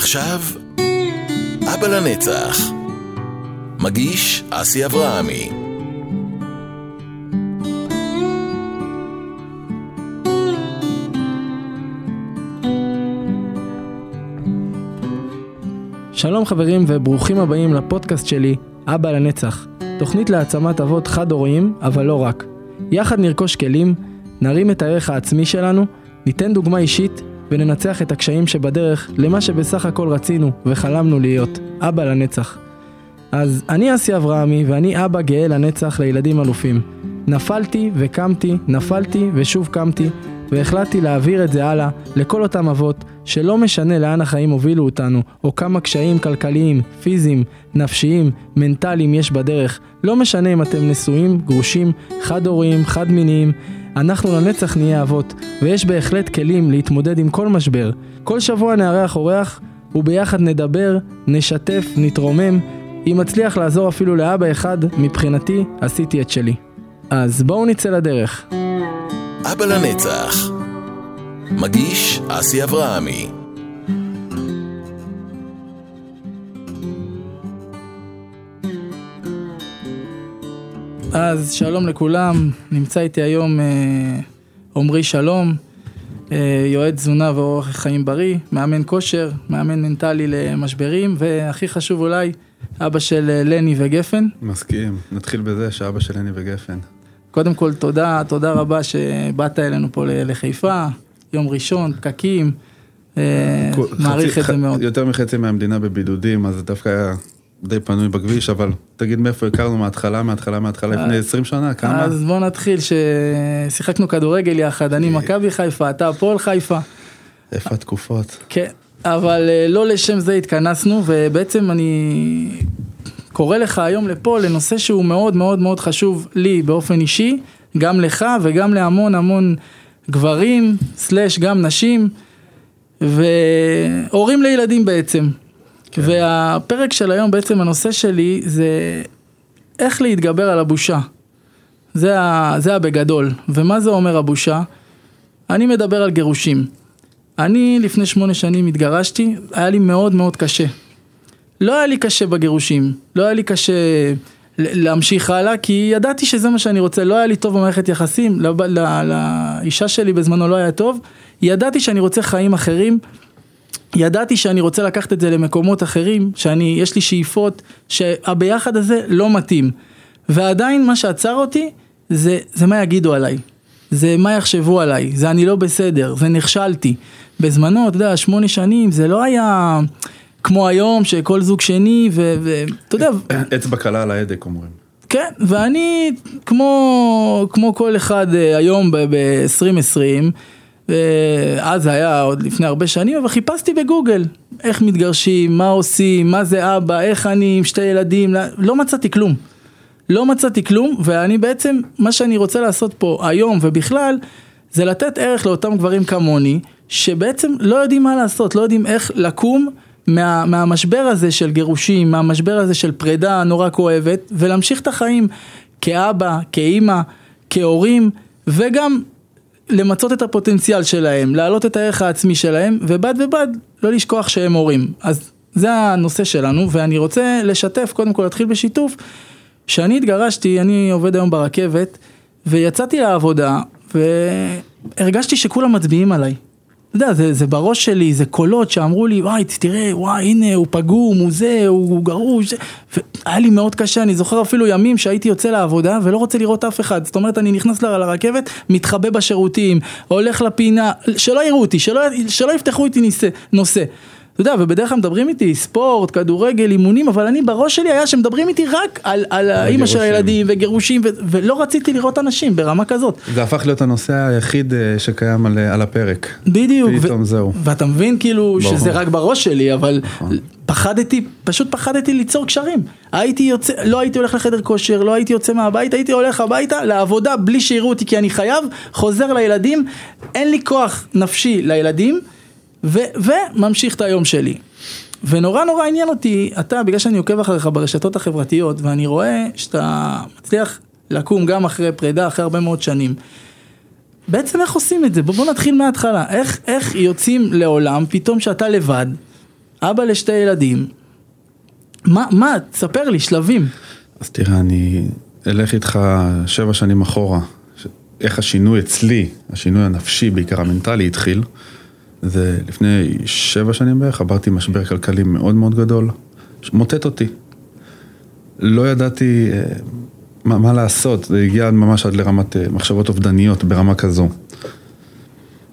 ועכשיו, אבא לנצח. מגיש אסי אברהמי. שלום חברים וברוכים הבאים לפודקאסט שלי, אבא לנצח. תוכנית להעצמת אבות חד-הוריים, אבל לא רק. יחד נרכוש כלים, נרים את הערך העצמי שלנו, ניתן דוגמה אישית וננצח את הקשיים שבדרך למה שבסך הכל רצינו וחלמנו להיות, אבא לנצח. אז אני אסי אברהמי ואני אבא גאה לנצח לילדים אלופים. נפלתי וקמתי, נפלתי ושוב קמתי, והחלטתי להעביר את זה הלאה לכל אותם אבות שלא משנה לאן החיים הובילו אותנו, או כמה קשיים כלכליים, פיזיים, נפשיים, מנטליים יש בדרך, לא משנה אם אתם נשואים, גרושים, חד-הוריים, חד-מיניים, אנחנו לנצח נהיה אבות, ויש בהחלט כלים להתמודד עם כל משבר. כל שבוע נארח אורח, וביחד נדבר, נשתף, נתרומם. אם מצליח לעזור אפילו לאבא אחד, מבחינתי, עשיתי את שלי. אז בואו נצא לדרך. אבא לנצח. מגיש אסי אברהמי. אז שלום לכולם, נמצא איתי היום אה, עמרי שלום, אה, יועץ תזונה ואורח חיים בריא, מאמן כושר, מאמן מנטלי למשברים, והכי חשוב אולי, אבא של אה, לני וגפן. מסכים, נתחיל בזה שאבא של לני וגפן. קודם כל תודה, תודה רבה שבאת אלינו פה לחיפה, יום ראשון, פקקים, מעריך את זה מאוד. יותר מחצי מהמדינה בבידודים, אז דווקא די פנוי בכביש, אבל תגיד מאיפה הכרנו מההתחלה, מההתחלה, מההתחלה, לפני 20 שנה, כמה? אה, אז בוא נתחיל, ששיחקנו כדורגל יחד, אני מכבי חיפה, אתה הפועל חיפה. איפה התקופות? כן, אבל אה, לא לשם זה התכנסנו, ובעצם אני קורא לך היום לפה לנושא שהוא מאוד מאוד מאוד חשוב לי באופן אישי, גם לך וגם להמון המון גברים, סלאש גם נשים, והורים לילדים בעצם. כן. והפרק של היום בעצם הנושא שלי זה איך להתגבר על הבושה. זה, ה, זה הבגדול. ומה זה אומר הבושה? אני מדבר על גירושים. אני לפני שמונה שנים התגרשתי, היה לי מאוד מאוד קשה. לא היה לי קשה בגירושים, לא היה לי קשה להמשיך הלאה, כי ידעתי שזה מה שאני רוצה, לא היה לי טוב במערכת יחסים, לב- ל- לאישה שלי בזמנו לא היה טוב, ידעתי שאני רוצה חיים אחרים, ידעתי שאני רוצה לקחת את זה למקומות אחרים, שאני, יש לי שאיפות, שהביחד הזה לא מתאים. ועדיין מה שעצר אותי, זה, זה מה יגידו עליי. זה מה יחשבו עליי, זה אני לא בסדר, זה נכשלתי. בזמנו, אתה יודע, שמונה שנים, זה לא היה כמו היום, שכל זוג שני, ואתה יודע, אצבע קלה על ההדק אומרים. כן, ואני כמו, כמו כל אחד אה, היום ב-2020, אז זה היה עוד לפני הרבה שנים, אבל חיפשתי בגוגל איך מתגרשים, מה עושים, מה זה אבא, איך אני עם שתי ילדים, לא- לא מצאתי כלום. לא מצאתי כלום, ואני בעצם, מה שאני רוצה לעשות פה היום ובכלל, זה לתת ערך לאותם גברים כמוני, שבעצם לא יודעים מה לעשות, לא יודעים איך לקום מה, מהמשבר הזה של גירושים, מהמשבר הזה של פרידה נורא כואבת, ולהמשיך את החיים כאבא, כאימא, כהורים, וגם למצות את הפוטנציאל שלהם, להעלות את הערך העצמי שלהם, ובד בבד לא לשכוח שהם הורים. אז זה הנושא שלנו, ואני רוצה לשתף, קודם כל להתחיל בשיתוף, שאני התגרשתי, אני עובד היום ברכבת, ויצאתי לעבודה, והרגשתי שכולם מצביעים עליי. אתה יודע, זה, זה בראש שלי, זה קולות שאמרו לי, וואי, תראה, וואי, הנה, הוא פגום, הוא זה, הוא, הוא גרוש. והיה לי מאוד קשה, אני זוכר אפילו ימים שהייתי יוצא לעבודה ולא רוצה לראות אף אחד. זאת אומרת, אני נכנס לרכבת, מתחבא בשירותים, הולך לפינה, שלא יראו אותי, שלא, שלא יפתחו איתי נושא. אתה יודע, ובדרך כלל מדברים איתי ספורט, כדורגל, אימונים, אבל אני בראש שלי היה שמדברים איתי רק על, על האימא של. הילדים וגירושים, ו- ולא רציתי לראות אנשים ברמה כזאת. זה הפך להיות הנושא היחיד אה, שקיים על, על הפרק. בדיוק. פתאום זהו. ואתה מבין כאילו ברור. שזה רק בראש שלי, אבל נכון. פחדתי, פשוט פחדתי ליצור קשרים. הייתי יוצא, לא הייתי הולך לחדר כושר, לא הייתי יוצא מהבית, הייתי הולך הביתה לעבודה בלי שיראו אותי כי אני חייב, חוזר לילדים, אין לי כוח נפשי לילדים, ו- וממשיך את היום שלי. ונורא נורא עניין אותי, אתה, בגלל שאני עוקב אחריך ברשתות החברתיות, ואני רואה שאתה מצליח לקום גם אחרי פרידה, אחרי הרבה מאוד שנים. בעצם איך עושים את זה? בוא, בוא נתחיל מההתחלה. איך, איך יוצאים לעולם פתאום שאתה לבד, אבא לשתי ילדים. מה, מה, תספר לי, שלבים. אז תראה, אני אלך איתך שבע שנים אחורה. איך השינוי אצלי, השינוי הנפשי, בעיקר המנטלי, התחיל. זה לפני שבע שנים בערך, עברתי משבר כלכלי מאוד מאוד גדול, מוטט אותי. לא ידעתי אה, מה, מה לעשות, זה הגיע ממש עד לרמת אה, מחשבות אובדניות ברמה כזו.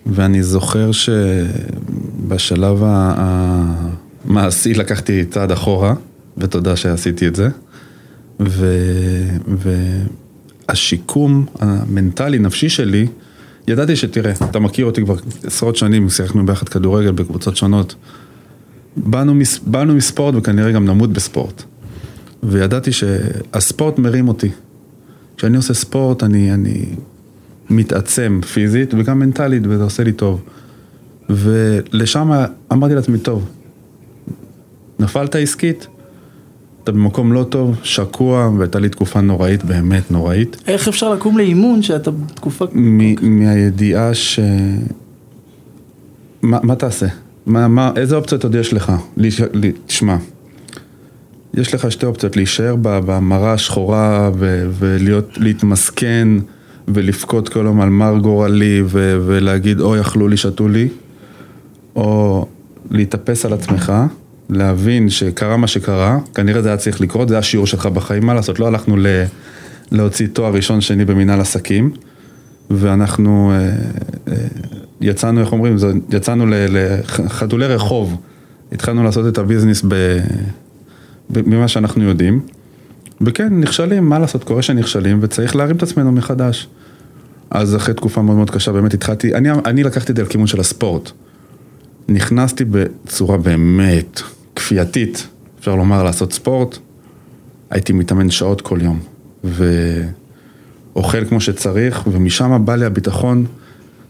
ואני זוכר שבשלב המעשי לקחתי צעד אחורה, ותודה שעשיתי את זה. ו- והשיקום המנטלי, נפשי שלי, ידעתי שתראה, אתה מכיר אותי כבר עשרות שנים, שיחקנו ביחד כדורגל בקבוצות שונות. באנו, מס- באנו מספורט וכנראה גם נמות בספורט. וידעתי שהספורט מרים אותי. כשאני עושה ספורט אני, אני מתעצם פיזית וגם מנטלית וזה עושה לי טוב. ולשם אמרתי לעצמי, טוב, נפלת עסקית, אתה במקום לא טוב, שקוע, והייתה לי תקופה נוראית, באמת נוראית. איך אפשר לקום לאימון שאתה בתקופה... מ- מהידיעה ש... מה, מה תעשה? מה, מה, איזה אופציות עוד יש לך? להיש- ל- תשמע, יש לך שתי אופציות, להישאר במראה השחורה ו- ולהיות, להתמסכן ולבכות כל יום על מר גורלי ו- ולהגיד אוי אכלו לי, שתו לי, או להתאפס על עצמך, להבין שקרה מה שקרה, כנראה זה היה צריך לקרות, זה השיעור שלך בחיים, מה לעשות, לא הלכנו ל- להוציא תואר ראשון שני במנהל עסקים, ואנחנו אה, אה, יצאנו, איך אומרים, זה- יצאנו לחתולי רחוב, התחלנו לעשות את הביזנס. ב- ממה שאנחנו יודעים, וכן, נכשלים, מה לעשות, קורה שנכשלים, וצריך להרים את עצמנו מחדש. אז אחרי תקופה מאוד מאוד קשה, באמת התחלתי, אני, אני לקחתי את זה לכיוון של הספורט. נכנסתי בצורה באמת כפייתית, אפשר לומר, לעשות ספורט. הייתי מתאמן שעות כל יום, ואוכל כמו שצריך, ומשם בא לי הביטחון.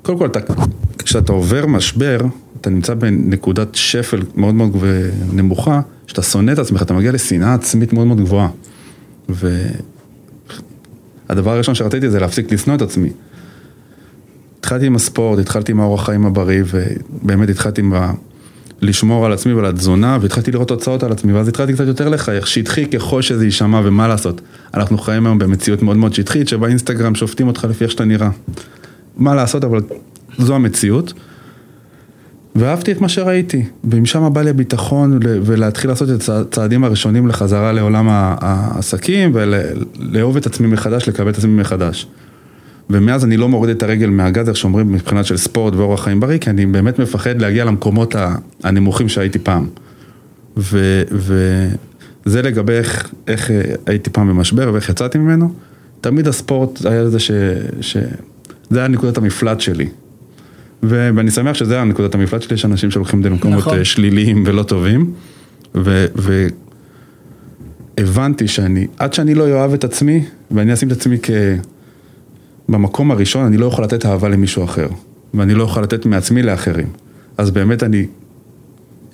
קודם כל, אתה, כשאתה עובר משבר, אתה נמצא בנקודת שפל מאוד מאוד נמוכה, שאתה שונא את עצמך, אתה מגיע לשנאה עצמית מאוד מאוד גבוהה. והדבר הראשון שרציתי זה להפסיק לשנוא את עצמי. התחלתי עם הספורט, התחלתי עם האורח חיים הבריא, ובאמת התחלתי עם. לשמור על עצמי ועל התזונה, והתחלתי לראות תוצאות על עצמי, ואז התחלתי קצת יותר לחייך, שטחי ככל שזה יישמע, ומה לעשות. אנחנו חיים היום במציאות מאוד מאוד שטחית, שבאינסטגרם שופטים אותך לפי איך שאתה נראה. מה לעשות, אבל זו המציאות. ואהבתי את מה שראיתי, ומשם בא לי הביטחון ולהתחיל לעשות את הצעדים הראשונים לחזרה לעולם העסקים ולאהוב את עצמי מחדש, לקבל את עצמי מחדש. ומאז אני לא מוריד את הרגל מהגז, איך שאומרים, מבחינת של ספורט ואורח חיים בריא, כי אני באמת מפחד להגיע למקומות הנמוכים שהייתי פעם. ו- וזה לגבי איך, איך אה, הייתי פעם במשבר ואיך יצאתי ממנו. תמיד הספורט היה זה ש... ש... זה היה נקודת המפלט שלי. ו- ואני שמח שזה היה נקודת המפלט שלי, יש אנשים שהולכים למקומות נכון. נכון. שליליים ולא טובים. ו- והבנתי שאני, עד שאני לא אוהב את עצמי, ואני אשים את עצמי כ... במקום הראשון, אני לא יכול לתת אהבה למישהו אחר. ואני לא יכול לתת מעצמי לאחרים. אז באמת אני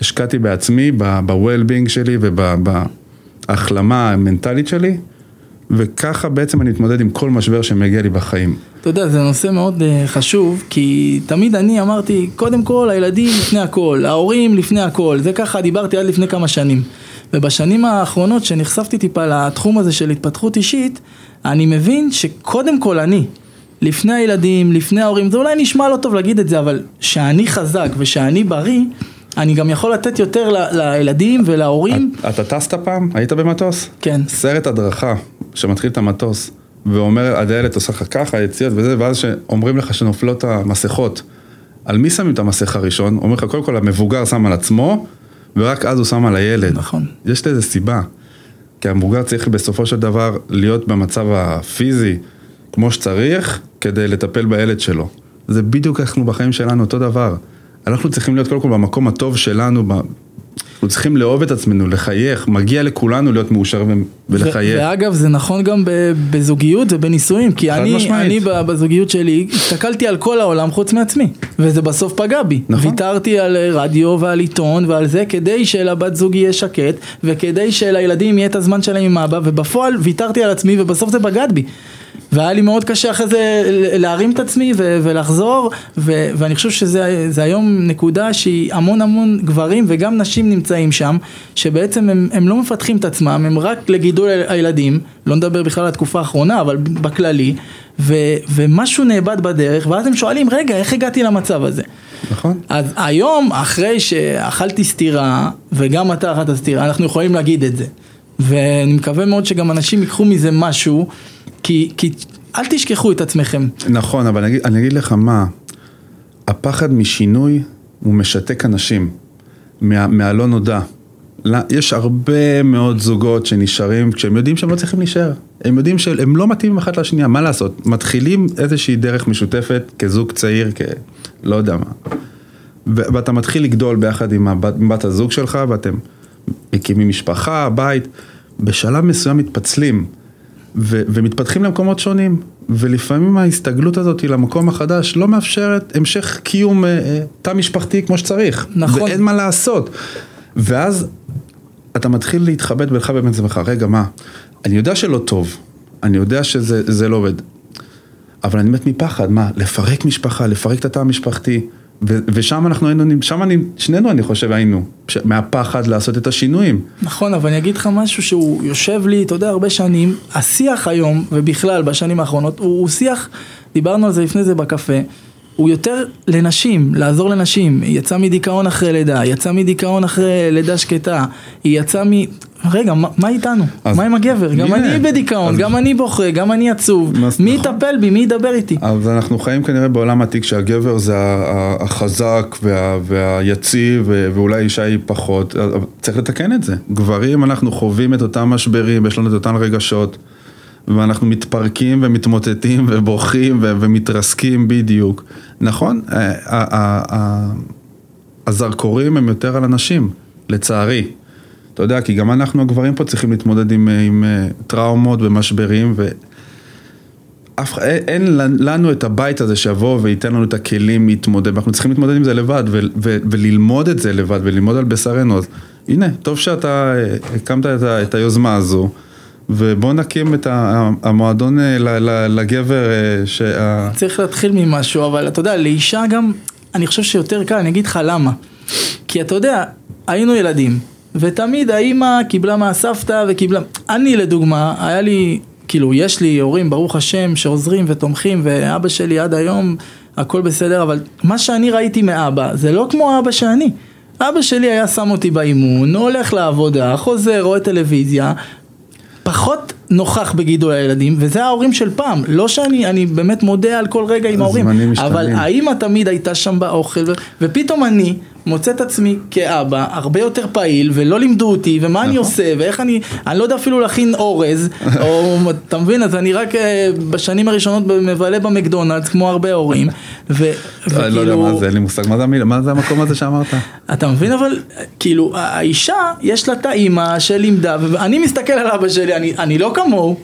השקעתי בעצמי, ב-well-being שלי ובהחלמה המנטלית שלי, וככה בעצם אני מתמודד עם כל משבר שמגיע לי בחיים. אתה יודע, זה נושא מאוד uh, חשוב, כי תמיד אני אמרתי, קודם כל הילדים לפני הכל, ההורים לפני הכל, זה ככה דיברתי עד לפני כמה שנים. ובשנים האחרונות שנחשפתי טיפה לתחום הזה של התפתחות אישית, אני מבין שקודם כל אני, לפני הילדים, לפני ההורים, זה אולי נשמע לא טוב להגיד את זה, אבל שאני חזק ושאני בריא, אני גם יכול לתת יותר ל- לילדים ולהורים. את- אתה טסת פעם? היית במטוס? כן. סרט הדרכה שמתחיל את המטוס ואומר, הדיילת עושה לך ככה, יציאות וזה, ואז שאומרים לך שנופלות המסכות. על מי שמים את המסכה הראשון? אומר לך, קודם כל המבוגר שם על עצמו, ורק אז הוא שם על הילד. נכון. יש לזה סיבה. כי המבוגר צריך בסופו של דבר להיות במצב הפיזי כמו שצריך, כדי לטפל בילד שלו. זה בדיוק אנחנו בחיים שלנו, אותו דבר. אנחנו צריכים להיות קודם כל במקום הטוב שלנו, ב- אנחנו צריכים לאהוב את עצמנו, לחייך, מגיע לכולנו להיות מאושר ולחייך. ואגב זה נכון גם בזוגיות ובנישואים, כי אני, משמעית. אני בזוגיות שלי הסתכלתי על כל העולם חוץ מעצמי, וזה בסוף פגע בי. נכון. ויתרתי על אה, רדיו ועל עיתון ועל זה כדי שלבת זוג יהיה שקט, וכדי שלילדים יהיה את הזמן שלהם עם אבא, ובפועל ויתרתי על עצמי ובסוף זה בגד בי. והיה לי מאוד קשה אחרי זה להרים את עצמי ו- ולחזור, ו- ואני חושב שזה זה היום נקודה שהיא המון המון גברים וגם נשים נמצאים שם, שבעצם הם, הם לא מפתחים את עצמם, הם רק לגידול הילדים, לא נדבר בכלל על התקופה האחרונה, אבל בכללי, ו- ומשהו נאבד בדרך, ואז הם שואלים, רגע, איך הגעתי למצב הזה? נכון. אז היום, אחרי שאכלתי סטירה, וגם אתה אכלת סטירה, אנחנו יכולים להגיד את זה. ואני מקווה מאוד שגם אנשים ייקחו מזה משהו, כי, כי אל תשכחו את עצמכם. נכון, אבל אני אגיד, אני אגיד לך מה, הפחד משינוי הוא משתק אנשים מה, מהלא נודע. לא, יש הרבה מאוד זוגות שנשארים כשהם יודעים שהם לא צריכים להישאר. הם יודעים שהם לא מתאימים אחת לשנייה, מה לעשות? מתחילים איזושהי דרך משותפת כזוג צעיר, כ... לא יודע מה. ו- ואתה מתחיל לגדול ביחד עם הבת, בת הזוג שלך, ואתם מקימים משפחה, בית, בשלב מסוים מתפצלים, ו- ומתפתחים למקומות שונים, ולפעמים ההסתגלות הזאת למקום החדש לא מאפשרת המשך קיום אה, אה, תא משפחתי כמו שצריך. נכון. ואין מה לעשות. ואז אתה מתחיל להתחבט בינך לבין עצמך, רגע, מה? אני יודע שלא טוב, אני יודע שזה זה לא עובד, אבל אני מת מפחד, מה? לפרק משפחה, לפרק את התא המשפחתי, ושם אנחנו היינו, שם אני, שנינו אני חושב היינו, מהפחד לעשות את השינויים. נכון, אבל אני אגיד לך משהו שהוא יושב לי, אתה יודע, הרבה שנים, השיח היום, ובכלל בשנים האחרונות, הוא, הוא שיח, דיברנו על זה לפני זה בקפה, הוא יותר לנשים, לעזור לנשים, היא יצאה מדיכאון אחרי לידה, יצאה מדיכאון אחרי לידה שקטה, היא יצאה מ... רגע, מה, מה איתנו? אז- מה עם הגבר? גם הנה, אני בדיכאון, אז- גם אני בוכה, גם אני עצוב. מה- מי נכון. יטפל בי? מי ידבר איתי? אז אנחנו חיים כנראה בעולם עתיק שהגבר זה החזק וה, והיציב ואולי אישה היא פחות, צריך לתקן את זה. גברים אנחנו חווים את אותם משברים, יש לנו את אותן רגשות ואנחנו מתפרקים ומתמוטטים ובוכים ו- ומתרסקים בדיוק. נכון, ה- ה- ה- ה- הזרקורים הם יותר על אנשים, לצערי. אתה יודע, כי גם אנחנו הגברים פה צריכים להתמודד עם, עם אה, טראומות ומשברים ו... אף, אין, לנו את הבית הזה שיבוא וייתן לנו את הכלים להתמודד, אנחנו צריכים להתמודד עם זה לבד ו, ו, וללמוד את זה לבד וללמוד על בשרנו, אז הנה, טוב שאתה אה, הקמת את, ה, את היוזמה הזו, ובוא נקים את המועדון אה, לגבר, אה, שה... צריך להתחיל ממשהו, אבל אתה יודע, לאישה גם, אני חושב שיותר קל, אני אגיד לך למה. כי אתה יודע, היינו ילדים, ותמיד האימא קיבלה מהסבתא וקיבלה... אני לדוגמה, היה לי, כאילו, יש לי הורים, ברוך השם, שעוזרים ותומכים, ואבא שלי עד היום, הכל בסדר, אבל מה שאני ראיתי מאבא, זה לא כמו האבא שאני. אבא שלי היה שם אותי באימון, הולך לעבודה, חוזר, רואה טלוויזיה, פחות נוכח בגידול הילדים, וזה ההורים של פעם, לא שאני, אני באמת מודה על כל רגע עם ההורים. אבל האימא תמיד הייתה שם באוכל, ופתאום אני מוצא את עצמי כאבא הרבה יותר פעיל, ולא לימדו אותי, ומה אני נכון. עושה, ואיך אני, אני לא יודע אפילו להכין אורז, או אתה מבין, אז אני רק אה, בשנים הראשונות מבלה במקדונלדס, כמו הרבה הורים, ו- אני לא יודע מה זה, אין לי מושג, מה זה, המילה- מה זה המקום הזה שאמרת? אתה מבין אבל, כאילו, האישה, יש לה את האימא שלימדה, ואני מסתכל על אבא שלי, אני, אני לא כמוהו,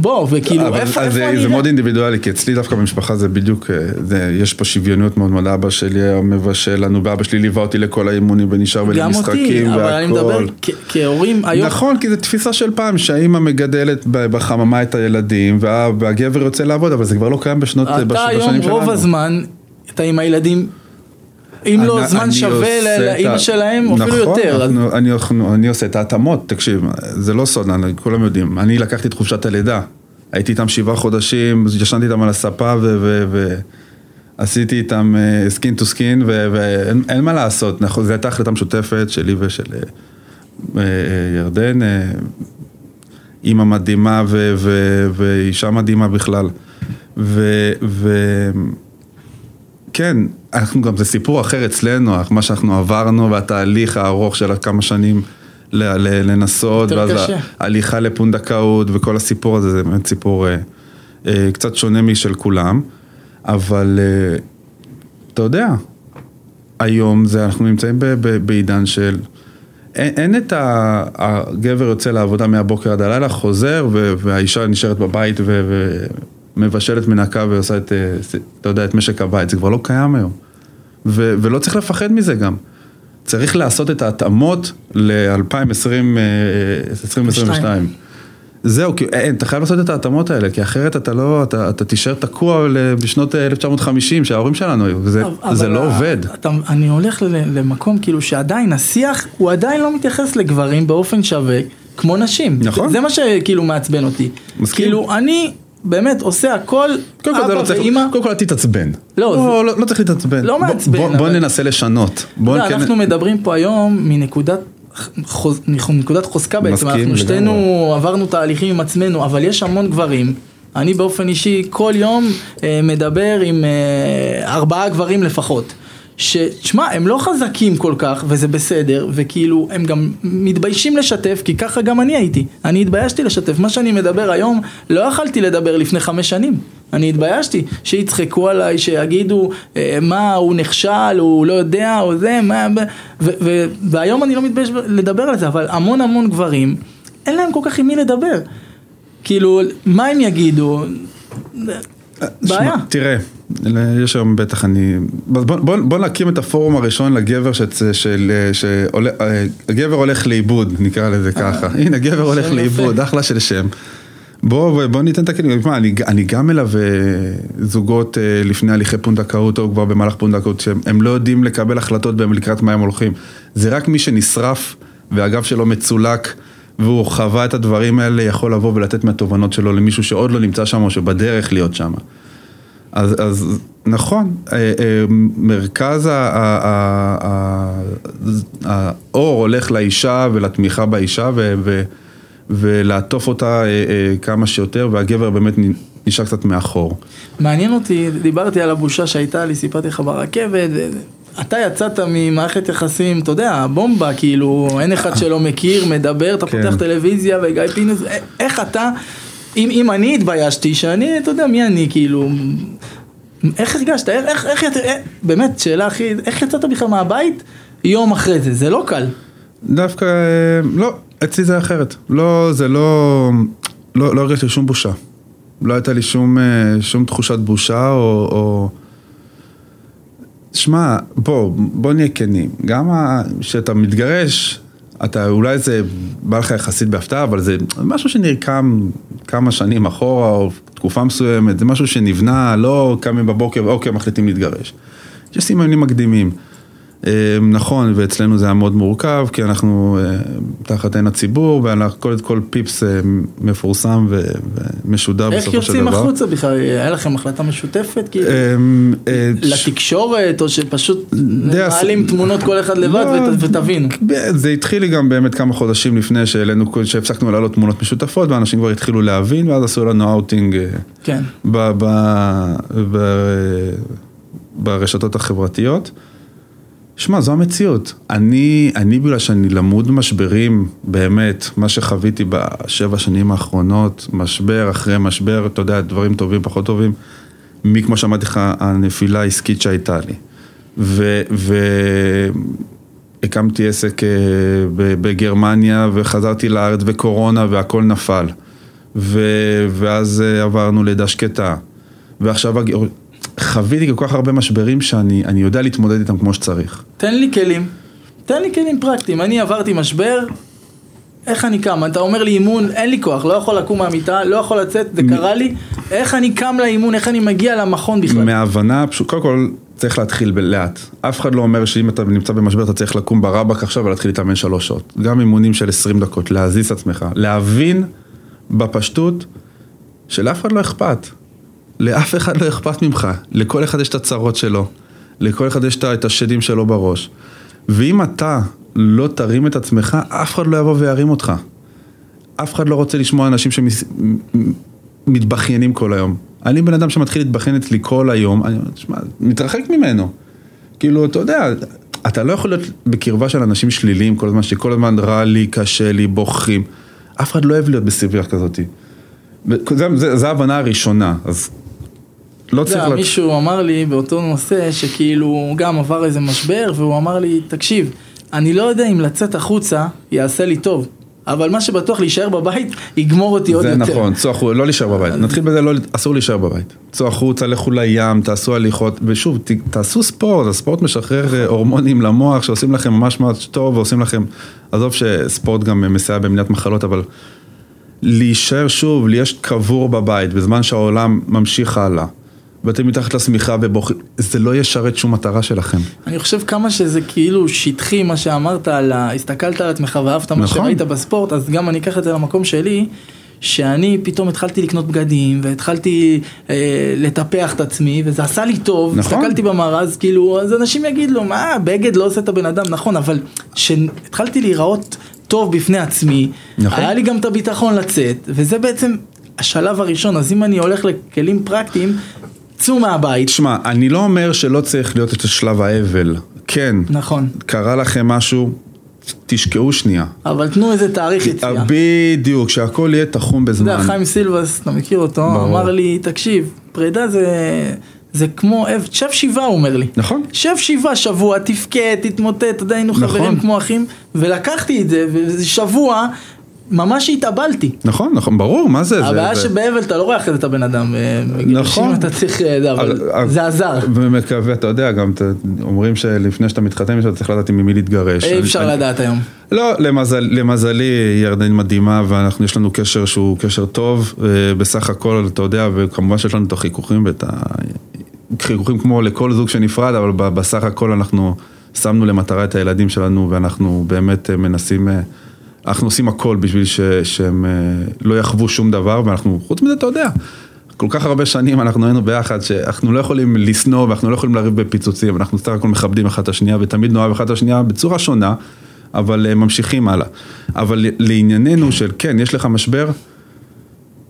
בוא, וכאילו, אבל- איפה, אז איפה זה, אני... זה מאוד אינדיבידואלי, כי אצלי דווקא במשפחה זה בדיוק, אה, זה, יש פה שוויוניות מאוד מאוד, אבא שלי היה מבשל לנו, ואבא שלי ליווה אותי לכל האימונים ונשאר גם אותי, ולמשחקים אבל אני מדבר והכל. כהורים היום, נכון, כי זו תפיסה של פעם, שהאימא מגדלת בחממה את הילדים, וה- והגבר יוצא לעבוד, אבל זה כבר לא קיים בשנות, בש- אתה היום בשנים שלנו. רוב הזמן, אתה עם הילדים, אם לא זמן שווה לאימא שלהם, אפילו נכון, יותר. אנחנו- אני, אנחנו- אני עושה את ההתאמות, תקשיב, זה לא סוד, אני- כולם יודעים. אני לקחתי את חופשת הלידה, הייתי איתם שבעה חודשים, ישנתי איתם על הספה ועשיתי איתם skin to skin, ואין אין מה לעשות, נכון, זו הייתה החלטה משותפת שלי ושל אה, אה, ירדן, אה, אימא מדהימה ואישה מדהימה בכלל. ו- ו- כן, אנחנו גם, זה סיפור אחר אצלנו, מה שאנחנו עברנו והתהליך הארוך של כמה שנים ל- ל- לנסות, ואז קשה. ההליכה לפונדקאות וכל הסיפור הזה, זה באמת סיפור אה, אה, קצת שונה משל כולם, אבל אה, אתה יודע, היום זה, אנחנו נמצאים ב- ב- בעידן של... אין, אין את ה... הגבר יוצא לעבודה מהבוקר עד הלילה, חוזר, ו- והאישה נשארת בבית ו- ומבשלת מנקה ועושה את, אה, אתה יודע, את משק הבית, זה כבר לא קיים היום. ו- ולא צריך לפחד מזה גם. צריך לעשות את ההתאמות ל-2022. זהו, כי אין, אתה חייב לעשות את ההתאמות האלה, כי אחרת אתה לא, אתה, אתה תישאר תקוע בשנות אה, 1950 שההורים שלנו היו, זה אבל לא עובד. אתה, אני הולך למקום כאילו שעדיין השיח הוא עדיין לא מתייחס לגברים באופן שווה כמו נשים. נכון. זה, זה מה שכאילו מעצבן אותי. מסכים. כאילו אני באמת עושה הכל, קודם כל, זה אבא לא צריך, ואימא. קודם כל אל תתעצבן. לא, לא, לא, לא צריך להתעצבן. לא בוא- מעצבן, בוא, בוא אבל- ננסה לשנות. בוא לא, כן- אנחנו מדברים פה היום מנקודת חוז, נקודת חוזקה בעצם, מסכים אנחנו לגמרי. שתינו עברנו תהליכים עם עצמנו, אבל יש המון גברים. אני באופן אישי כל יום אה, מדבר עם אה, ארבעה גברים לפחות. שתשמע, הם לא חזקים כל כך, וזה בסדר, וכאילו, הם גם מתביישים לשתף, כי ככה גם אני הייתי. אני התביישתי לשתף. מה שאני מדבר היום, לא יכלתי לדבר לפני חמש שנים. אני התביישתי, שיצחקו עליי, שיגידו אה, מה, הוא נכשל, הוא לא יודע, או זה, מה, ו- ו- והיום אני לא מתבייש לדבר על זה, אבל המון המון גברים, אין להם כל כך עם מי לדבר. כאילו, מה הם יגידו? בעיה. תראה, יש היום בטח אני... בוא, בוא, בוא נקים את הפורום הראשון לגבר שצ- של... שעולה... אה, הגבר הולך לאיבוד, נקרא לזה ככה. הנה, גבר הולך לאיבוד. אחלה של שם. בוא, בוא ניתן את הכלים. תשמע, אני, אני גם מלווה זוגות אה, לפני הליכי פונדקאות או כבר במהלך פונדקאות, שהם הם לא יודעים לקבל החלטות בהם לקראת מה הם הולכים. זה רק מי שנשרף והגב שלו מצולק. והוא חווה את הדברים האלה, יכול לבוא ולתת מהתובנות שלו למישהו שעוד לא נמצא שם או שבדרך להיות שם. אז, אז נכון, אה, אה, מרכז האור הולך לאישה ולתמיכה באישה ו, ו, ולעטוף אותה אה, כמה שיותר והגבר באמת נשאר קצת מאחור. מעניין אותי, דיברתי על הבושה שהייתה לי, סיפרתי לך ברכבת, אתה יצאת ממערכת יחסים, אתה יודע, בומבה, כאילו, אין אחד שלא מכיר, מדבר, אתה כן. פותח טלוויזיה וגיא פינס, איך אתה, אם, אם אני התביישתי, שאני, אתה יודע, מי אני, כאילו, איך הרגשת, איך, איך, איך, איך באמת, שאלה הכי, איך יצאת בכלל מהבית יום אחרי זה, זה לא קל. דווקא, אה, לא, אצלי זה אחרת. לא, זה לא, לא, לא הרגשתי שום בושה. לא הייתה לי שום, אה, שום תחושת בושה או... או... שמע, בוא, בוא נהיה כנים. גם כשאתה מתגרש, אתה, אולי זה בא לך יחסית בהפתעה, אבל זה משהו שנרקם כמה שנים אחורה, או תקופה מסוימת, זה משהו שנבנה, לא קמים בבוקר ואוקיי, מחליטים להתגרש. יש סימנים מקדימים. אה, נכון, ואצלנו זה היה מאוד מורכב, כי אנחנו אה, תחת עין הציבור, וכל כל פיפס אה, מפורסם ומשודר איך בסופו של יוצאים דבר. החוצה בכלל, היה לכם החלטה משותפת, כאילו? אה, לתקשורת, או שפשוט מעלים תמונות כל אחד לבד לא, ות- ותבינו. זה התחיל לי גם באמת כמה חודשים לפני שהפסקנו להעלות תמונות משותפות, ואנשים כבר התחילו להבין, ואז עשו לנו אאוטינג כן. ברשתות החברתיות. שמע, זו המציאות. אני, אני בגלל שאני למוד משברים, באמת, מה שחוויתי בשבע שנים האחרונות, משבר אחרי משבר, אתה יודע, דברים טובים, פחות טובים, מי, כמו שאמרתי לך, הנפילה העסקית שהייתה לי. ו... ו... הקמתי עסק אה, בגרמניה וחזרתי לארץ וקורונה והכל נפל. ו... ואז אה, עברנו לידה שקטה. ועכשיו חוויתי כל כך הרבה משברים שאני אני יודע להתמודד איתם כמו שצריך. תן לי כלים, תן לי כלים פרקטיים. אני עברתי משבר, איך אני קם? אתה אומר לי אימון, אין לי כוח, לא יכול לקום מהמיטה, לא יכול לצאת, זה קרה לי. איך אני קם לאימון, איך אני מגיע למכון בכלל? מההבנה, פשוט, קודם כל צריך להתחיל בלאט. אף אחד לא אומר שאם אתה נמצא במשבר אתה צריך לקום ברבק עכשיו ולהתחיל להתאמן שלוש שעות. גם אימונים של 20 דקות, להזיז את עצמך, להבין בפשטות שלאף אחד לא אכפת. לאף אחד לא אכפת ממך, לכל אחד יש את הצרות שלו, לכל אחד יש את השדים שלו בראש. ואם אתה לא תרים את עצמך, אף אחד לא יבוא וירים אותך. אף אחד לא רוצה לשמוע אנשים שמתבכיינים כל היום. אני בן אדם שמתחיל להתבכיין אצלי כל היום, אני תשמע, מתרחק ממנו. כאילו, אתה יודע, אתה לא יכול להיות בקרבה של אנשים שליליים כל הזמן, שכל הזמן רע לי, קשה לי, בוכים. אף אחד לא אוהב להיות בסביבה כזאת. זה, זה ההבנה הראשונה, אז לא צריך... יודע, לת- מישהו אמר לי באותו נושא שכאילו הוא גם עבר איזה משבר והוא אמר לי תקשיב אני לא יודע אם לצאת החוצה יעשה לי טוב אבל מה שבטוח להישאר בבית יגמור אותי עוד זה יותר. נכון, צאו החוצה, לא להישאר בבית. נתחיל בזה, לא, אסור להישאר בבית. צאו החוצה, לכו לים, תעשו הליכות, ושוב, ת, תעשו ספורט, הספורט משחרר אה, הורמונים למוח שעושים לכם ממש ממש טוב, ועושים לכם, עזוב שספורט גם מסייע במניעת מחלות, אבל להישאר שוב, להיות קבור בבית בזמן שהעולם ממשיך הלאה, ואתם מתחת לשמיכה ובוכים, זה לא ישרת שום מטרה שלכם. אני חושב כמה שזה כאילו שטחי מה שאמרת על ה... הסתכלת על עצמך ואהבת מה נכון. שראית בספורט, אז גם אני אקח את זה למקום שלי, שאני פתאום התחלתי לקנות בגדים והתחלתי אה, לטפח את עצמי וזה עשה לי טוב, נכון. הסתכלתי במראה אז כאילו, אז אנשים יגידו, מה, בגד לא עושה את הבן אדם, נכון, אבל כשהתחלתי להיראות טוב בפני עצמי, נכון. היה לי גם את הביטחון לצאת, וזה בעצם השלב הראשון, אז אם אני הולך לכלים פרקטיים, צאו מהבית. תשמע, אני לא אומר שלא צריך להיות את שלב האבל. כן, נכון. קרה לכם משהו, תשקעו שנייה. אבל תנו איזה תאריך יציאה. בדיוק, שהכל יהיה תחום אתה בזמן. יודע, חיים סילבס, אתה מכיר אותו, ברור. אמר לי, תקשיב, פרידה זה, זה כמו, שב שבעה, הוא אומר לי. נכון. שב שבעה שבוע, תבכה, תתמוטט, אתה יודע, היינו נכון. חברים כמו אחים, ולקחתי את זה, וזה שבוע, ממש התאבלתי. נכון, נכון, ברור, מה זה? הבעיה זה- שבאבל אתה לא רואה אחרי זה את הבן אדם, אה, נכון. בגירושים אתה צריך, אה, אבל זה עזר. ומקווה, אתה יודע, גם אומרים שלפני שאתה מתחתן אתה צריך לדעת עם מי להתגרש. אי אפשר לדעת היום. לא, למזל, למזלי ירדן מדהימה ואנחנו, יש לנו קשר שהוא קשר טוב, בסך הכל, אתה יודע, וכמובן שיש לנו את החיכוכים ואת החיכוכים כמו לכל זוג שנפרד, אבל בסך הכל אנחנו שמנו למטרה את הילדים שלנו ואנחנו באמת אה, מנסים, אנחנו עושים הכל בשביל ש, שהם אה, לא יחוו שום דבר ואנחנו, חוץ מזה, אתה יודע. כל כך הרבה שנים אנחנו היינו ביחד, שאנחנו לא יכולים לשנוא ואנחנו לא יכולים לריב בפיצוצים, אנחנו סך הכל מכבדים אחד את השנייה ותמיד נאהב אחד את השנייה בצורה שונה, אבל אה, ממשיכים הלאה. אבל לענייננו של כן, יש לך משבר,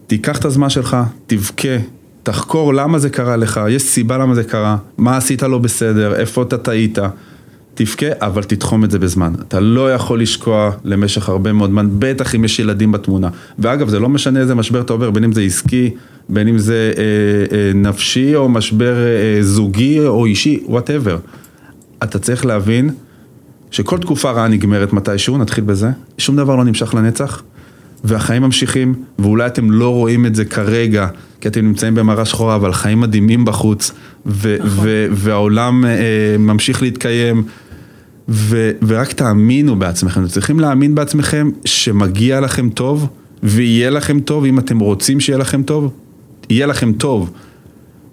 תיקח את הזמן שלך, תבכה, תחקור למה זה קרה לך, יש סיבה למה זה קרה, מה עשית לא בסדר, איפה אתה טעית, תבכה, אבל תתחום את זה בזמן. אתה לא יכול לשקוע למשך הרבה מאוד זמן, בטח אם יש ילדים בתמונה. ואגב, זה לא משנה איזה משבר אתה עובר, בין אם זה עסקי, בין אם זה אה, אה, נפשי, או משבר אה, זוגי או אישי, וואטאבר. אתה צריך להבין שכל תקופה רעה נגמרת מתישהו, נתחיל בזה, שום דבר לא נמשך לנצח, והחיים ממשיכים, ואולי אתם לא רואים את זה כרגע, כי אתם נמצאים במראה שחורה, אבל חיים מדהימים בחוץ, ו- ו- והעולם אה, ממשיך להתקיים, ו- ורק תאמינו בעצמכם, אתם צריכים להאמין בעצמכם שמגיע לכם טוב, ויהיה לכם טוב, אם אתם רוצים שיהיה לכם טוב, יהיה לכם טוב.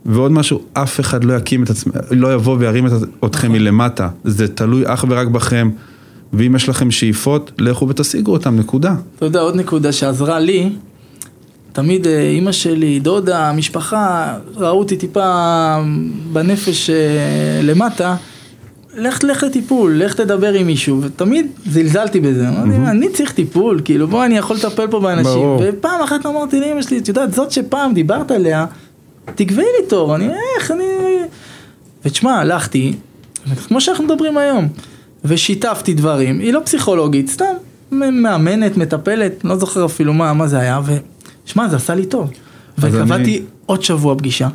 ועוד משהו, אף אחד לא יקים את עצמם, לא יבוא וירים את אתכם מלמטה, זה תלוי אך ורק בכם, ואם יש לכם שאיפות, לכו ותשיגו אותם, נקודה. אתה יודע, עוד נקודה שעזרה לי, תמיד אה, אימא שלי, דודה, משפחה, ראו אותי טיפה בנפש אה, למטה, לך, לך לטיפול, לך תדבר עם מישהו, ותמיד זלזלתי בזה, אמרתי, אני צריך טיפול, כאילו בוא אני יכול לטפל פה באנשים. ופעם אחת אמרתי לאמא שלי, את יודעת, זאת שפעם דיברת עליה, תקבעי לי תור, אני, איך, אני... ותשמע, הלכתי, כמו שאנחנו מדברים היום, ושיתפתי דברים, היא לא פסיכולוגית, סתם מאמנת, מטפלת, לא זוכר אפילו מה, מה זה היה, ושמע, זה עשה לי טוב. וקבעתי אני- עוד שבוע פגישה,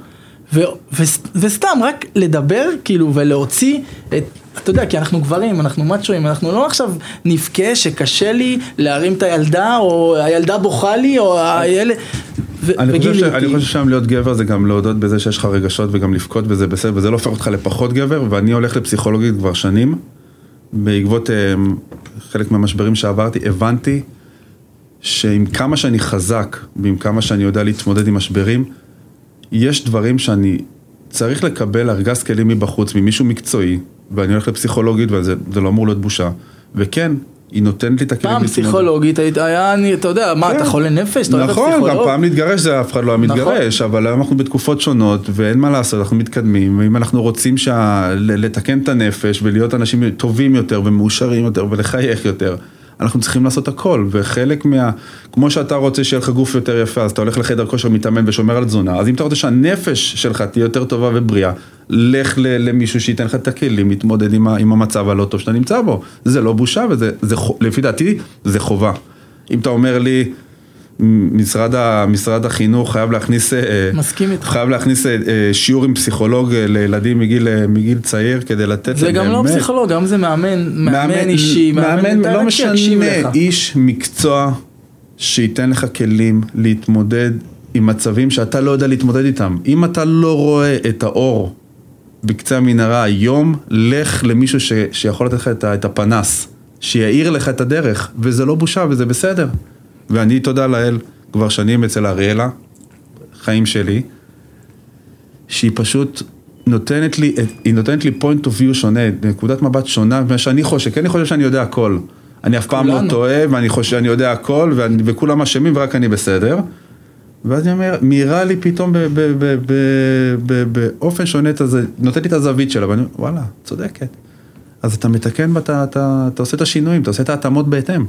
ו, ו, וסתם רק לדבר, כאילו, ולהוציא את... אתה יודע, כי אנחנו גברים, אנחנו מאצ'ואים, אנחנו לא עכשיו נבכה שקשה לי להרים את הילדה, או הילדה בוכה לי, או הילד... ו- אני חושב, ש... אני חושב שהיום להיות גבר זה גם להודות בזה שיש לך רגשות וגם לבכות וזה בסדר, וזה לא הופך אותך לפחות גבר, ואני הולך לפסיכולוגית כבר שנים, בעקבות אה, חלק מהמשברים שעברתי, הבנתי שעם כמה שאני חזק, ועם כמה שאני יודע להתמודד עם משברים, יש דברים שאני צריך לקבל ארגז כלים מבחוץ, ממישהו מקצועי, ואני הולך לפסיכולוגית וזה זה לא אמור להיות בושה, וכן, היא נותנת לי את הכלים פעם. פסיכולוגית, היית- היה, אני- אתה יודע, מה, כן. אתה חולה נפש? אתה נכון, גם? פעם להתגרש זה אף אחד לא היה נכון. מתגרש, אבל היום אנחנו בתקופות שונות ואין מה לעשות, אנחנו מתקדמים, ואם אנחנו רוצים שה... לתקן את הנפש ולהיות אנשים טובים יותר ומאושרים יותר ולחייך יותר, אנחנו צריכים לעשות הכל, וחלק מה... כמו שאתה רוצה שיהיה לך גוף יותר יפה, אז אתה הולך לחדר כושר, מתאמן ושומר על תזונה, אז אם אתה רוצה שהנפש שלך תהיה יותר טובה ובריאה, לך למישהו שייתן לך את הכלים להתמודד עם. עם המצב הלא טוב שאתה נמצא בו. זה לא בושה וזה, זה... לפי דעתי, זה חובה. אם אתה אומר לי, משרד, ה, משרד החינוך חייב להכניס, אה, מסכים איתך. חייב להכניס אה, אה, שיעור עם פסיכולוג לילדים מגיל, מגיל צעיר כדי לתת זה להם גם לא פסיכולוג, גם זה מאמן, מאמן אישי, מאמן, אתה לא משנה, לך. איש מקצוע שייתן לך כלים להתמודד עם מצבים שאתה לא יודע להתמודד איתם. אם אתה לא רואה את האור בקצה המנהרה היום, לך למישהו ש, שיכול לתת לך את, את הפנס, שיאיר לך את הדרך, וזה לא בושה וזה בסדר. ואני, תודה לאל, כבר שנים אצל אריאלה, חיים שלי, שהיא פשוט נותנת לי, היא נותנת לי point of view שונה, נקודת מבט שונה ממה שאני חושב, כי אני חושב שאני יודע הכל. אני אף פעם לא. טועה, ואני חושב שאני יודע הכל, ואני, וכולם אשמים ורק אני בסדר. ואז אני אומר, מאירה לי פתאום באופן שונה נותנת לי את הזווית שלה, ואני אומר, וואלה, צודקת. אז אתה מתקן, ואתה אתה עושה את השינויים, אתה עושה את ההתאמות בהתאם.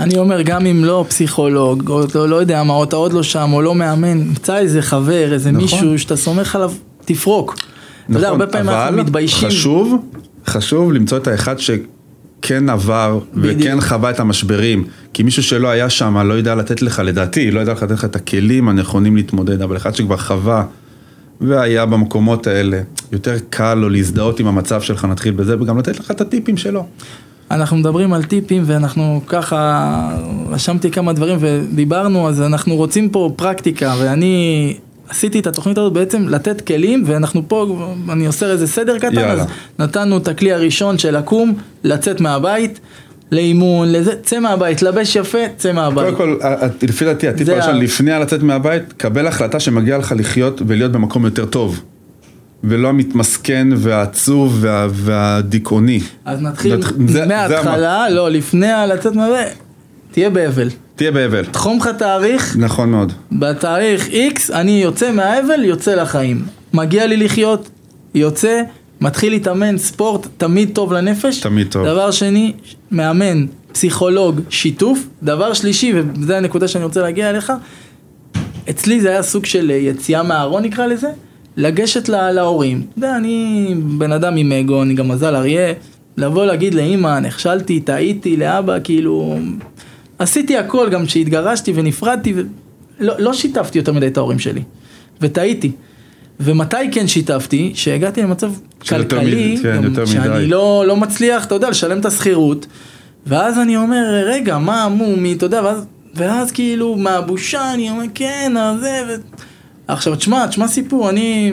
אני אומר, גם אם לא פסיכולוג, או לא, לא יודע מה, או אתה עוד לא שם, או לא מאמן, מצא איזה חבר, איזה נכון. מישהו שאתה סומך עליו, תפרוק. אתה יודע, הרבה פעמים אנחנו מתביישים. נכון, חשוב, חשוב למצוא את האחד שכן עבר בדיוק. וכן חווה את המשברים. כי מישהו שלא היה שם לא יודע לתת לך, לדעתי, לא יודע לתת לך את הכלים הנכונים להתמודד, אבל אחד שכבר חווה והיה במקומות האלה, יותר קל לו להזדהות עם המצב שלך, נתחיל בזה, וגם לתת לך את הטיפים שלו. אנחנו מדברים על טיפים ואנחנו ככה, רשמתי כמה דברים ודיברנו, אז אנחנו רוצים פה פרקטיקה ואני עשיתי את התוכנית הזאת בעצם לתת כלים ואנחנו פה, אני עושה איזה סדר קטן, יאללה. אז נתנו את הכלי הראשון של לקום, לצאת מהבית, לאימון, לזה, צא מהבית, לבש יפה, צא מהבית. קודם כל, ה- ה- לפי דעתי, הטיפ הראשון, לפני הלצאת מהבית, קבל החלטה שמגיע לך לחיות ולהיות במקום יותר טוב. ולא המתמסכן והעצוב וה- והדיכאוני. אז נתחיל נת- זה- זה מההתחלה, לא, לפני הלצאת מהבית, תהיה באבל. תהיה באבל. תחום לך תאריך, נכון מאוד. בתאריך X אני יוצא מהאבל, יוצא לחיים. מגיע לי לחיות, יוצא, מתחיל להתאמן, ספורט, תמיד טוב לנפש. תמיד טוב. דבר שני, מאמן, פסיכולוג, שיתוף. דבר שלישי, וזו הנקודה שאני רוצה להגיע אליך, אצלי זה היה סוג של אה, יציאה מהארון נקרא לזה, לגשת לה, להורים. אתה יודע, אני בן אדם עם אגו, אני גם מזל אריה, לבוא להגיד לאימא, נכשלתי, טעיתי, לאבא, כאילו... עשיתי הכל, גם כשהתגרשתי ונפרדתי, ולא לא שיתפתי יותר מדי את ההורים שלי, וטעיתי. ומתי כן שיתפתי? שהגעתי למצב כלכלי, כן, גם שאני מדי. לא, לא מצליח, אתה יודע, לשלם את השכירות, ואז אני אומר, רגע, מה מומי, אתה יודע, ואז, ואז כאילו, מהבושה, אני אומר, כן, אז זה, ו... עכשיו, תשמע, תשמע סיפור, אני,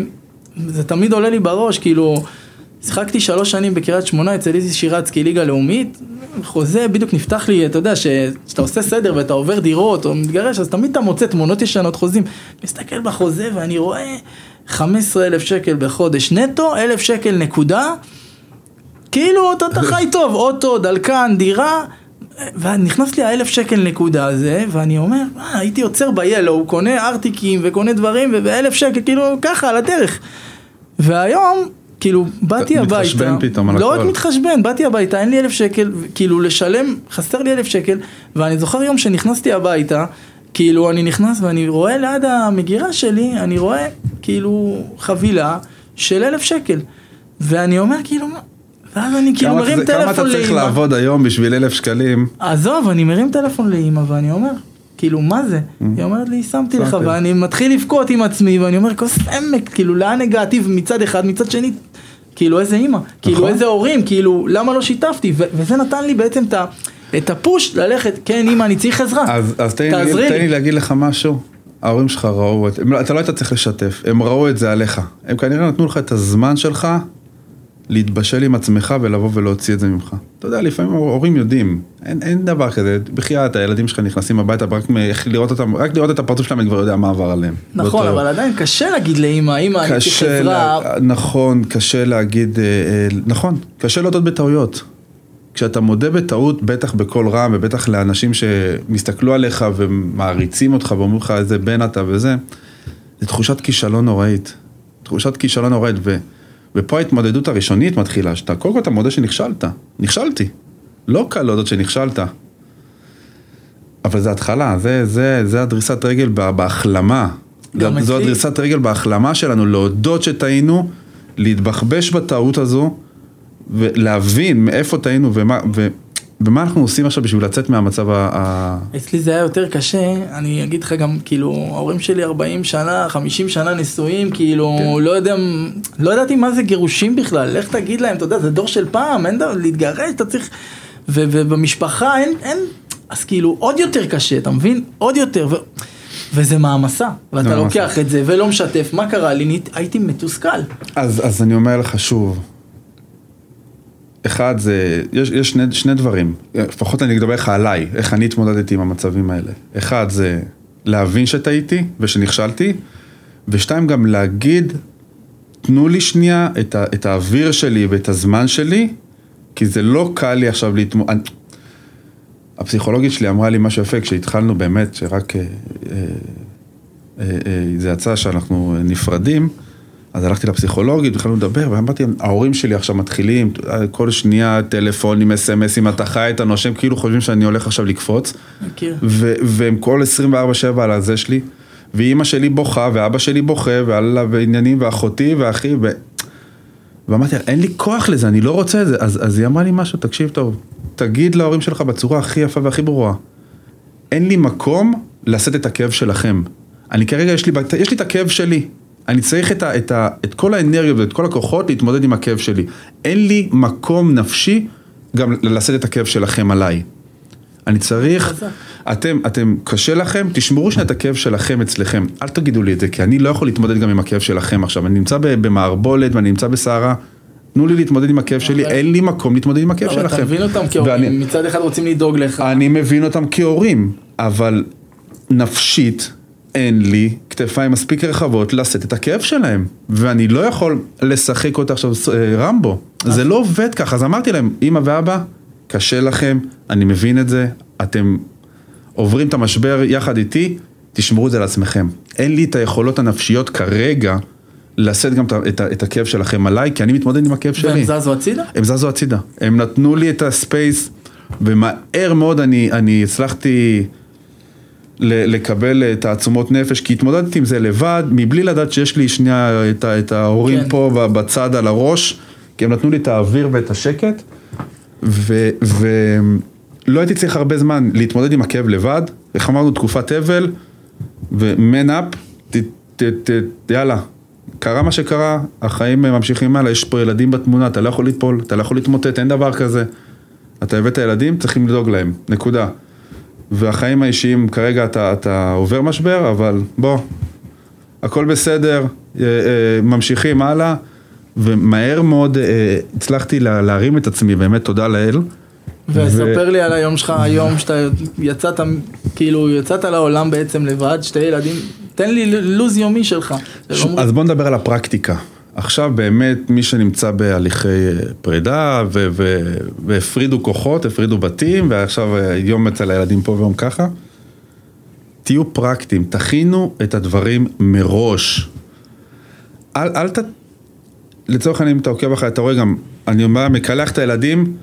זה תמיד עולה לי בראש, כאילו, שיחקתי שלוש שנים בקריית שמונה אצל איזי שירצקי, ליגה לאומית, חוזה בדיוק נפתח לי, אתה יודע, שאתה עושה סדר ואתה עובר דירות או מתגרש, אז תמיד אתה מוצא תמונות ישנות, חוזים. מסתכל בחוזה ואני רואה 15 אלף שקל בחודש נטו, אלף שקל נקודה, כאילו אתה חי טוב, אוטו, דלקן, דירה, ונכנס לי האלף שקל נקודה הזה, ואני אומר, מה, הייתי עוצר ב-Yellow, קונה ארטיקים וקונה דברים, ובאלף שקל, כאילו, ככה, על הדרך. והיום, כאילו, באתי הביתה, מתחשבן פתאום על לא רק הכל. מתחשבן, באתי הביתה, אין לי אלף שקל, כאילו, לשלם, חסר לי אלף שקל, ואני זוכר יום שנכנסתי הביתה, כאילו, אני נכנס ואני רואה ליד המגירה שלי, אני רואה, כאילו, חבילה של אלף שקל. ואני אומר, כאילו, מה? ואז אני כאילו מרים זה- כמה אתה טלפון צריך לאמא. לעבוד היום בשביל אלף שקלים? עזוב, אני מרים טלפון לאימא ואני אומר, כאילו, מה זה? היא אומרת לי, שמתי לך. ואני מתחיל לבכות עם עצמי, ואני אומר, כוס עמק, כאילו, לאן הגעתי? מצד אחד, מצד שני, כאילו, איזה אימא, כאילו, איזה הורים, כאילו, למה לא שיתפתי? ו- וזה נתן לי בעצם את ה- את הפוש ללכת, כן, אימא, אני צריך עזרה. אז, אז תן, לי, תן לי. להגיד לך משהו. ההורים שלך ראו את, הם, לא- אתה לא היית צריך לשתף, הם ראו את זה עליך. הם כנראה נתנו לך את הזמן שלך להתבשל עם עצמך ולבוא ולהוציא את זה ממך. אתה יודע, לפעמים ההורים יודעים, אין, אין דבר כזה, בחייאת, הילדים שלך נכנסים הביתה, רק, לראות אותם, רק לראות את הפרצוף שלהם, אני כבר יודע מה עבר עליהם. נכון. אבל עדיין קשה להגיד לאימא, אימא, אני. לה... נכון, קשה להגיד, אה, אה, נכון, קשה להודות בטעויות. כשאתה מודה בטעות, בטח בקול רם, ובטח לאנשים שמסתכלו עליך ומעריצים אותך ואומרים לך איזה בן אתה וזה, זה תחושת כישלון נוראית. תחושת כישלון נוראית, ו... ופה ההתמודדות הראשונית מתחילה, שאתה, קודם כל אתה מודה שנכשלת. נכשלתי. לא קל להודות שנכשלת. אבל זה התחלה, זה, זה, זה הדריסת רגל בה- בהחלמה. גם זו הדריסת רגל בהחלמה שלנו, להודות שטעינו, להתבחבש בטעות הזו, ולהבין מאיפה טעינו ומה, ומה אנחנו עושים עכשיו בשביל לצאת מהמצב ה... אצלי זה היה יותר קשה, אני אגיד לך גם, כאילו, ההורים שלי 40 שנה, 50 שנה נשואים, כאילו, כן. לא יודע, לא ידעתי מה זה גירושים בכלל, לך תגיד להם, אתה יודע, זה דור של פעם, אין דבר, להתגרש, אתה צריך, ובמשפחה אין, אין, אז כאילו, עוד יותר קשה, אתה מבין? עוד יותר, ו- וזה מעמסה, ואתה לוקח את זה ולא משתף, מה קרה לי? הייתי מתוסכל. אז, אז אני אומר לך שוב, אחד זה, יש, יש שני, שני דברים, לפחות אני אדבר לך עליי, איך אני התמודדתי עם המצבים האלה. אחד זה להבין שטעיתי ושנכשלתי, ושתיים גם להגיד, תנו לי שנייה את, ה, את האוויר שלי ואת הזמן שלי, כי זה לא קל לי עכשיו להתמודד. הפסיכולוגית שלי אמרה לי משהו יפה כשהתחלנו באמת, שרק אה, אה, אה, אה, זה יצא שאנחנו נפרדים. אז הלכתי לפסיכולוגית, התחלנו לדבר, ואמרתי, ההורים שלי עכשיו מתחילים, כל שנייה טלפונים, אס.אם.אסים, אתה חי, אתה נושם, כאילו חושבים שאני הולך עכשיו לקפוץ. מכיר. והם כל 24-7 על הזה שלי, ואימא שלי בוכה, ואבא שלי בוכה, ועל העניינים, ואחותי, ואחי, ו... ואמרתי, אין לי כוח לזה, אני לא רוצה את זה. אז, אז היא אמרה לי משהו, תקשיב טוב, תגיד להורים שלך בצורה הכי יפה והכי ברורה, אין לי מקום לשאת את הכאב שלכם. אני כרגע, יש לי, יש לי את הכאב שלי. אני צריך את, ה, את, ה, את כל האנרגיות ואת כל הכוחות להתמודד עם הכאב שלי. אין לי מקום נפשי גם לשאת את הכאב שלכם עליי. אני צריך, אתם, אתם, קשה לכם, תשמרו שנייה את הכאב שלכם אצלכם. אל תגידו לי את זה, כי אני לא יכול להתמודד גם עם הכאב שלכם עכשיו. אני נמצא במערבולת ואני נמצא בסערה. תנו לי להתמודד עם הכאב שלי, אין לי מקום להתמודד עם הכאב אבל שלכם. אתה מבין אותם כהורים, מצד אחד רוצים לדאוג לך. אני מבין אותם כהורים, אבל נפשית אין לי כתפיים מספיק רחבות לשאת את הכאב שלהם. ואני לא יכול לשחק אותה עכשיו אה, רמבו. זה לא עובד ככה. אז אמרתי להם, אמא ואבא, קשה לכם, אני מבין את זה, אתם עוברים את המשבר יחד איתי, תשמרו את זה לעצמכם. אין לי את היכולות הנפשיות כרגע לשאת גם את, ה- את הכאב שלכם עליי, כי אני מתמודד עם הכאב שלי. והם זזו הצידה? הם זזו הצידה. הם נתנו לי את הספייס, ומהר מאוד אני, אני הצלחתי לקבל תעצומות נפש, כי התמודדתי עם זה לבד, מבלי לדעת שיש לי שנייה את, את ההורים כן. פה בצד על הראש, כי הם נתנו לי את האוויר ואת השקט, ולא הייתי צריך הרבה זמן להתמודד עם הכאב לבד, איך אמרנו, תקופת אבל, ומן אפ, יאללה. קרה מה שקרה, החיים ממשיכים הלאה, יש פה ילדים בתמונה, אתה לא יכול ליפול, אתה לא יכול להתמוטט, אין דבר כזה. אתה הבאת ילדים, צריכים לדאוג להם, נקודה. והחיים האישיים, כרגע אתה, אתה עובר משבר, אבל בוא, הכל בסדר, אה, אה, ממשיכים הלאה, ומהר מאוד אה, הצלחתי לה, להרים את עצמי, באמת תודה לאל. וספר לי על היום שלך היום שאתה יצאת, כאילו יצאת לעולם בעצם לבד, שתי ילדים, תן לי לו"ז יומי שלך. ש... אז בוא נדבר על הפרקטיקה. עכשיו באמת מי שנמצא בהליכי אה, פרידה ו- ו- והפרידו כוחות, הפרידו בתים ועכשיו אה, יום אצל הילדים פה ויום ככה, תהיו פרקטיים, תכינו את הדברים מראש. אל, אל ת... לצורך העניין אם אתה עוקב אחרי, אתה רואה גם, אני אומר, מקלח את הילדים,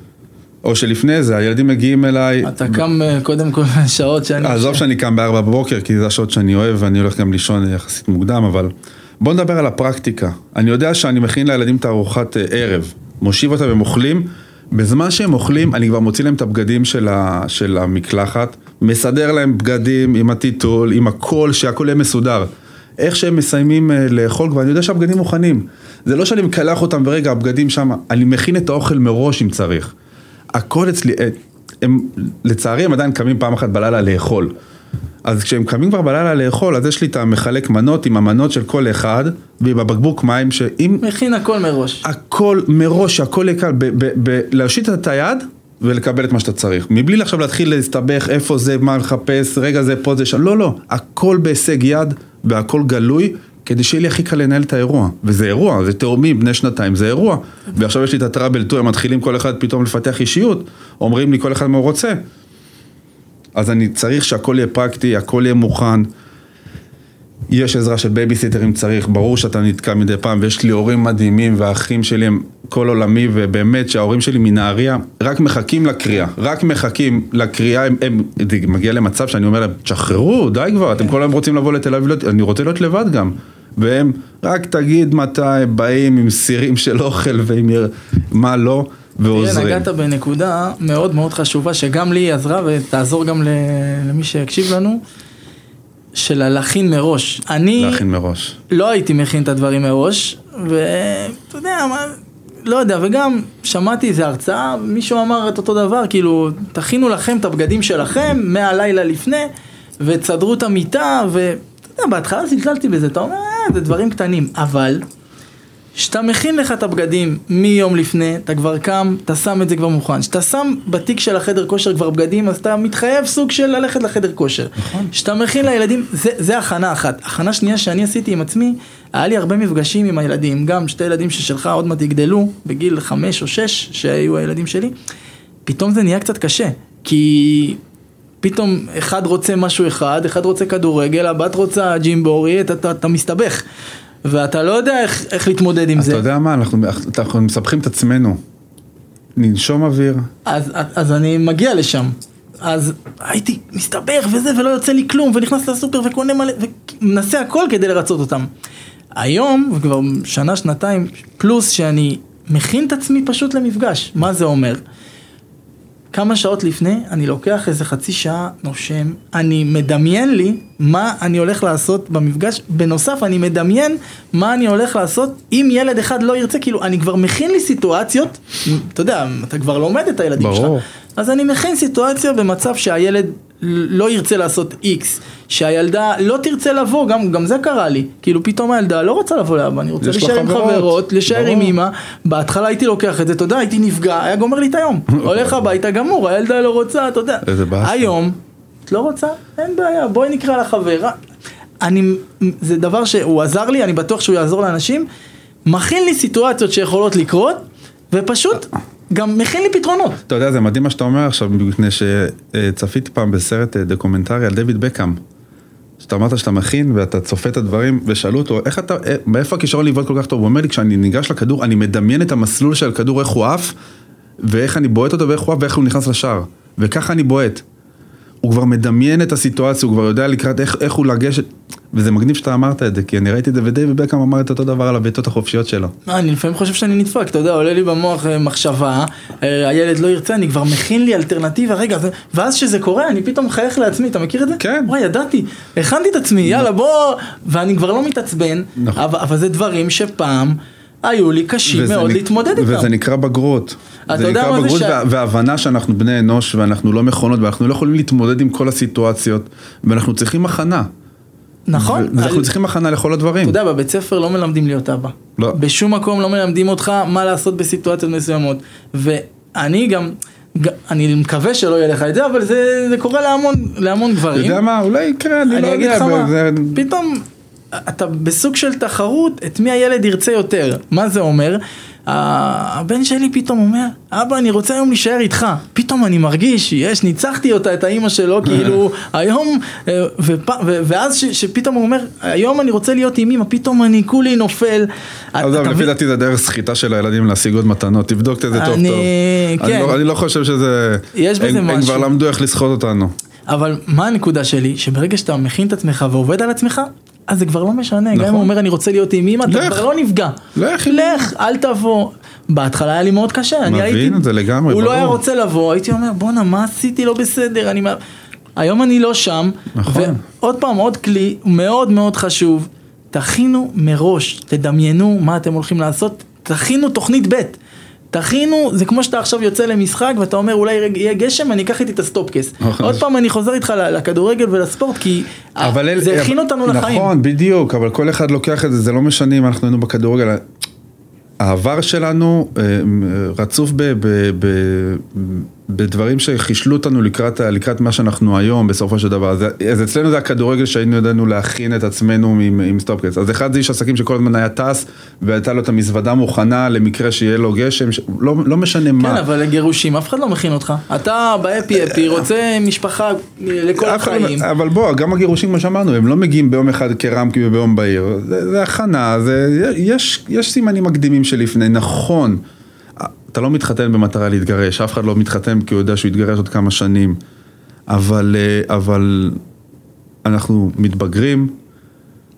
או שלפני זה הילדים מגיעים אליי, אתה קם אה, קודם כל שעות שאני... עזוב שאני קם בארבע בבוקר, כי זה השעות שאני אוהב ואני הולך גם לישון יחסית מוקדם, אבל בוא נדבר על הפרקטיקה. אני יודע שאני מכין לילדים את הארוחת אה, ערב, מושיב אותם והם אוכלים, בזמן שהם אוכלים אני כבר מוציא להם את הבגדים של, ה, של המקלחת, מסדר להם בגדים עם הטיטול, עם הכל, שהכל יהיה מסודר. איך שהם מסיימים אה, לאכול כבר, אני יודע שהבגדים מוכנים. זה לא שאני מקלח אותם ורגע, הבגדים שם, אני מכין את האוכל מראש אם צריך. הכל אצלי, אה, הם, לצערי הם עדיין קמים פעם אחת בלילה לאכול. אז כשהם קמים כבר בלילה לאכול, אז יש לי את המחלק מנות עם המנות של כל אחד, ועם הבקבוק מים, שאם מכין הכל מראש. הכל מראש, יהיה קל, ב- ב- להושיט את היד ולקבל את מה שאתה צריך. מבלי עכשיו להתחיל להסתבך איפה זה, מה לחפש, רגע זה פה זה שם, לא, לא, הכל בהישג יד והכל גלוי. כדי שיהיה לי הכי קל לנהל את האירוע, וזה אירוע, זה תאומים בני שנתיים, זה אירוע, ועכשיו יש לי את הטראבל טו, הם מתחילים כל אחד פתאום לפתח אישיות, אומרים לי כל אחד מה הוא רוצה, אז אני צריך שהכל יהיה פרקטי, הכל יהיה מוכן. יש עזרה של בייביסיטר אם צריך, ברור שאתה נתקע מדי פעם, ויש לי הורים מדהימים, והאחים שלי הם כל עולמי, ובאמת שההורים שלי מנהריה רק מחכים לקריאה, רק מחכים לקריאה, הם, הם, מגיע למצב שאני אומר להם, תשחררו, די כבר, אתם כל היום רוצים לבוא לתל אביב, להיות- אני רוצה להיות לבד גם. והם, רק תגיד מתי באים עם סירים של אוכל ועם מה לא, תראה, ועוזרים. נגעת בנקודה מאוד מאוד חשובה, שגם לי היא עזרה ותעזור גם למי שיקשיב לנו, של הלהכין מראש. אני להכין מראש. לא הייתי מכין את הדברים מראש, ואתה יודע, מה, לא יודע, וגם שמעתי איזה הרצאה, מישהו אמר את אותו דבר, כאילו, תכינו לכם את הבגדים שלכם מהלילה לפני, ותסדרו את המיטה, ואתה יודע, בהתחלה זלזלתי בזה, אתה אומר, אה, זה דברים קטנים, אבל כשאתה מכין לך את הבגדים מיום לפני, אתה כבר קם, אתה שם את זה כבר מוכן. כשאתה שם בתיק של החדר כושר כבר בגדים, אז אתה מתחייב סוג של ללכת לחדר כושר. נכון. כשאתה מכין לילדים, זה, זה הכנה אחת. הכנה שנייה שאני עשיתי עם עצמי, היה לי הרבה מפגשים עם הילדים, גם שתי ילדים ששלך עוד מעט יגדלו, בגיל חמש או שש, שהיו הילדים שלי, פתאום זה נהיה קצת קשה, כי פתאום אחד רוצה משהו אחד, אחד רוצה כדורגל, הבת רוצה ג'ימבורי, אתה, אתה, אתה מסתבך. ואתה לא יודע איך, איך להתמודד עם אתה זה. יודע מה, אנחנו, אנחנו מסבכים את עצמנו. ננשום אוויר, אז, אז אני מגיע לשם. אז הייתי מסתבך וזה, ולא יוצא לי כלום, ונכנס לסופר וקונה מלא, ומנסה הכל כדי לרצות אותם. היום, וכבר שנה, שנתיים, פלוס שאני מכין את עצמי פשוט למפגש. מה זה אומר? כמה שעות לפני, אני לוקח איזה חצי שעה, נושם, אני מדמיין לי מה אני הולך לעשות במפגש, בנוסף אני מדמיין מה אני הולך לעשות אם ילד אחד לא ירצה, כאילו אני כבר מכין לי סיטואציות, אתה יודע, אתה כבר לומד את הילדים ברור. שלך, אז אני מכין סיטואציה במצב שהילד לא ירצה לעשות איקס, שהילדה לא תרצה לבוא, גם, גם זה קרה לי, כאילו פתאום הילדה לא רוצה לבוא לאבא, אני רוצה יש לה להישאר עם חברות. להישאר עם. אמא, בהתחלה הייתי לוקח את זה, אתה יודע, הייתי נפגע, היה גומר לי את היום, הולך הביתה גמור, הילדה לא רוצה, אתה יודע. היום, את לא רוצה? אין בעיה, בואי נקרא לחבר, אני, זה דבר שהוא עזר לי, אני בטוח שהוא יעזור לאנשים, מכין לי סיטואציות שיכולות לקרות, ופשוט גם מכין לי פתרונות. אתה יודע, זה מדהים מה שאתה אומר עכשיו, מפני שצפיתי פעם בסרט אה, דוקומנטרי על דויד בקאם. שאתה אמרת שאתה מכין ואתה צופה את הדברים, ושאלו אותו, איך אתה, אה, מאיפה הכישרון לבעוט כל כך טוב? הוא אומר לי, כשאני ניגש לכדור, אני מדמיין את המסלול של הכדור, איך הוא עף, ואיך אני בועט אותו, ואיך הוא עף, ואיך הוא נכנס לשער. וככה אני בועט. הוא כבר מדמיין את הסיטואציה, הוא כבר יודע לקראת איך, איך הוא לגשת, וזה מגניב שאתה אמרת את זה, כי אני ראיתי את זה, ודייוויד בקאם אמר את אותו דבר על הבעיטות החופשיות שלו. אה, אני לפעמים חושב שאני נדפק, אתה יודע, עולה לי במוח אה, מחשבה, אה, הילד לא ירצה, אני כבר מכין לי אלטרנטיבה, רגע, ואז כשזה קורה, אני פתאום מחייך לעצמי, אתה מכיר את זה? כן. וואי, ידעתי, הכנתי את עצמי, יאללה בוא, ואני כבר לא מתעצבן, נכון. אבל, אבל זה דברים שפעם היו לי קשים מאוד נק- להתמודד איתם. וזה נקרא בגרות. אתה זה יודע נקרא בגרות וה- והבנה שאנחנו בני אנוש ואנחנו לא מכונות ואנחנו לא יכולים להתמודד עם כל הסיטואציות ואנחנו צריכים הכנה. נכון? ואנחנו על- צריכים הכנה לכל הדברים. אתה יודע, בבית ספר לא מלמדים להיות אבא. לא. בשום מקום לא מלמדים אותך מה לעשות בסיטואציות מסוימות. ואני גם, אני מקווה שלא יהיה לך את זה, אבל זה, זה קורה להמון, להמון אתה גברים. יודע מה, אולי יקרה, אני לא אני אגיד יודע. לך מה, זה- פתאום אתה בסוג של תחרות את מי הילד ירצה יותר. מה זה אומר? הבן שלי פתאום אומר, אבא אני רוצה היום להישאר איתך. פתאום אני מרגיש, יש, ניצחתי אותה, את האימא שלו, כאילו, היום, אה, ופ, ו, ואז ש, שפתאום הוא אומר, היום אני רוצה להיות עם אמא, פתאום אני כולי נופל. עזוב, לפי? דעתי זה דרך סחיטה של הילדים להשיג עוד מתנות, תבדוק את זה טוב אני- טוב. אני כן. לא- אני לא חושב שזה... יש בזה הם- הם משהו. כבר למדו איך לסחוט אותנו. אבל מה הנקודה שלי? שברגע שאתה מכין את עצמך ועובד על עצמך, אז זה כבר לא משנה. גם אם נכון. הוא אומר אני רוצה להיות עם אמא, אתה. כבר לא נפגע. לך לך, אל תבוא. בהתחלה היה לי מאוד קשה, אני מבין הייתי... את זה לגמרי, הוא לא היה ברור. רוצה לבוא, הייתי אומר בואנה מה עשיתי לא בסדר, אני... מה-" היום אני לא שם. נכון. ועוד פעם, עוד כלי מאוד מאוד חשוב, תכינו מראש, תדמיינו מה אתם הולכים לעשות, תכינו תוכנית ב'. תכינו, זה כמו שאתה עכשיו יוצא למשחק ואתה אומר אולי יהיה גשם, אני אקח איתי את הסטופקס. נכון. עוד פעם אני חוזר איתך לכדורגל ולספורט, כי אבל אל- זה הכין אותנו לחיים. נכון, בדיוק, אבל כל אחד לוקח את זה, זה לא משנה אם אנחנו היינו בכדורגל. העבר שלנו אה, רצוף ב, ב, ב, בדברים שחישלו אותנו לקראת, לקראת מה שאנחנו היום בסופו של דבר. אז, אז אצלנו זה הכדורגל שהיינו ידענו להכין את עצמנו עם, עם סטופקס. אז אחד זה איש עסקים שכל הזמן היה טס והייתה לו את המזוודה מוכנה למקרה שיהיה לו גשם, ש... לא, לא משנה מה. כן, אבל לגירושים אף אחד לא מכין אותך. אתה באפי אפי רוצה משפחה לכל לא- החיים. אבל בוא, גם הגירושים, כמו שאמרנו, הם לא מגיעים ביום אחד כרמקי וביום בהיר. זה, זה הכנה, זה, יש, יש סימנים מקדימים שלפני, נכון. אתה לא מתחתן במטרה להתגרש, אף אחד לא מתחתן כי הוא יודע שהוא יתגרש עוד כמה שנים. אבל, אה, אבל אנחנו מתבגרים,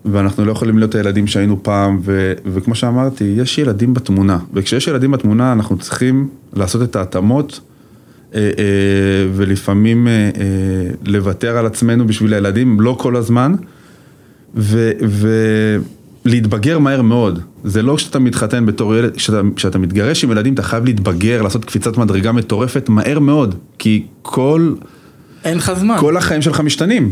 ואנחנו לא יכולים להיות הילדים שהיינו פעם, ו, וכמו שאמרתי, יש ילדים בתמונה. וכשיש ילדים בתמונה, אנחנו צריכים לעשות את ההתאמות. אה, אה, ולפעמים לוותר על עצמנו בשביל הילדים, לא כל הזמן, ו- ולהתבגר מהר מאוד. זה לא כשאתה מתחתן בתור ילד, כשאתה, כשאתה מתגרש עם ילדים אתה חייב להתבגר, לעשות קפיצת מדרגה מטורפת מהר מאוד, כי כל, אין לך זמן. כל החיים שלך משתנים.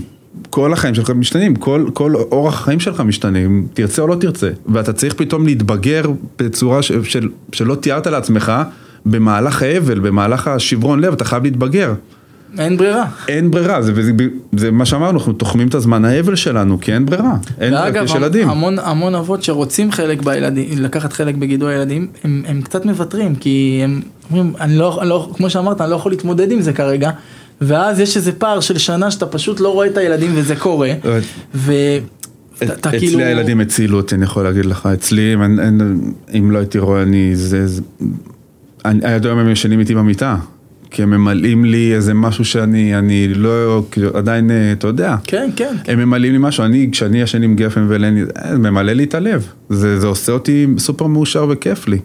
כל החיים שלך משתנים, כל, כל אורח החיים שלך משתנים, תרצה או לא תרצה, ואתה צריך פתאום להתבגר בצורה ש, של, שלא תיארת לעצמך, במהלך האבל, במהלך השברון לב, אתה חייב להתבגר. אין ברירה. אין ברירה, זה, זה, זה מה שאמרנו, אנחנו תוחמים את הזמן האבל שלנו, כי אין ברירה. אין, ואגב, יש ילדים. המון, המון אבות שרוצים חלק בילדים, לקחת חלק בגידול הילדים, הם, הם קצת מוותרים, כי הם אומרים, אני לא, אני לא, כמו שאמרת, אני לא יכול להתמודד עם זה כרגע, ואז יש איזה פער של שנה שאתה פשוט לא רואה את הילדים וזה קורה, ואתה אצלי כאילו... הילדים הצילו אותי, אני יכול להגיד לך, אצלי, אם, לא הייתי רואה, אני, זה, עד היום הם ישנים איתי במיטה, כי הם ממלאים לי איזה משהו שאני, אני לא, כאילו, עדיין, אה, אתה יודע, כן, כן. כן. הם ממלאים לי משהו, אני, כשאני ישן עם גפן ולני, זה ממלא לי את הלב, זה, זה עושה אותי סופר מאושר וכיף לי.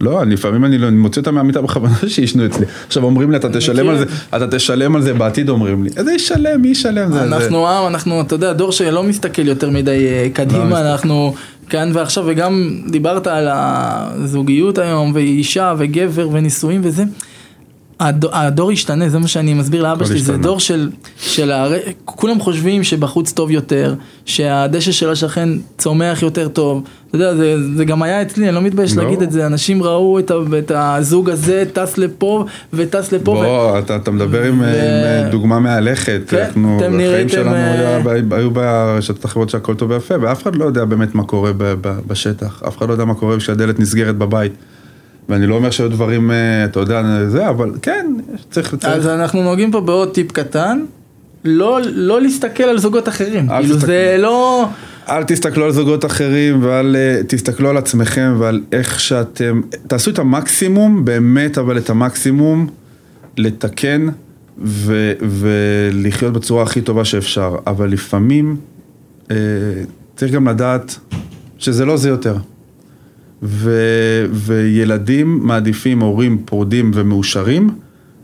לא, אני, לפעמים אני לא, אני מוציא אותם מהמיטה בכוונה שישנו אצלי. עכשיו אומרים לי, אתה תשלם על זה, אתה תשלם על זה בעתיד, אומרים לי. איזה ישלם, מי ישלם? זה- זה- אנחנו עם, אנחנו, אתה יודע, דור שלא מסתכל יותר מדי אה, לא קדימה, מסתכל. אנחנו כאן ועכשיו, וגם דיברת על הזוגיות היום, ואישה וגבר ונישואים וזה. הדור, הדור השתנה, זה מה שאני מסביר לאבא שלי, זה. דור של, של הר... כולם חושבים שבחוץ טוב יותר, שהדשא של השכן צומח יותר טוב, אתה יודע, זה, זה גם היה אצלי, אני לא מתבייש לא. להגיד את זה, אנשים ראו את, ה, את הזוג הזה טס לפה וטס לפה, ו... בוא, אתה, אתה מדבר עם, ו- עם אה, דוגמה מהלכת, כן, אנחנו, אתם החיים שלנו אה, היה- היו ברשתות אחרות שהכל טוב ויפה, ואף אחד לא יודע באמת מה קורה ב- ב- בשטח, אף אחד לא יודע מה קורה כשהדלת נסגרת בבית. ואני לא אומר שהיו דברים, אה, אתה יודע, זה, אבל כן, צריך, אז צריך, אנחנו נוגעים פה בעוד טיפ קטן, לא, לא להסתכל על זוגות אחרים, אל כאילו תסתכל. זה לא, אל תסתכלו על זוגות אחרים ואל אה, תסתכלו על עצמכם ועל איך שאתם, תעשו את המקסימום, באמת אבל את המקסימום, לתקן ו, ולחיות בצורה הכי טובה שאפשר, אבל לפעמים אה, צריך גם לדעת שזה לא זה יותר. ו, וילדים מעדיפים הורים פרודים ומאושרים,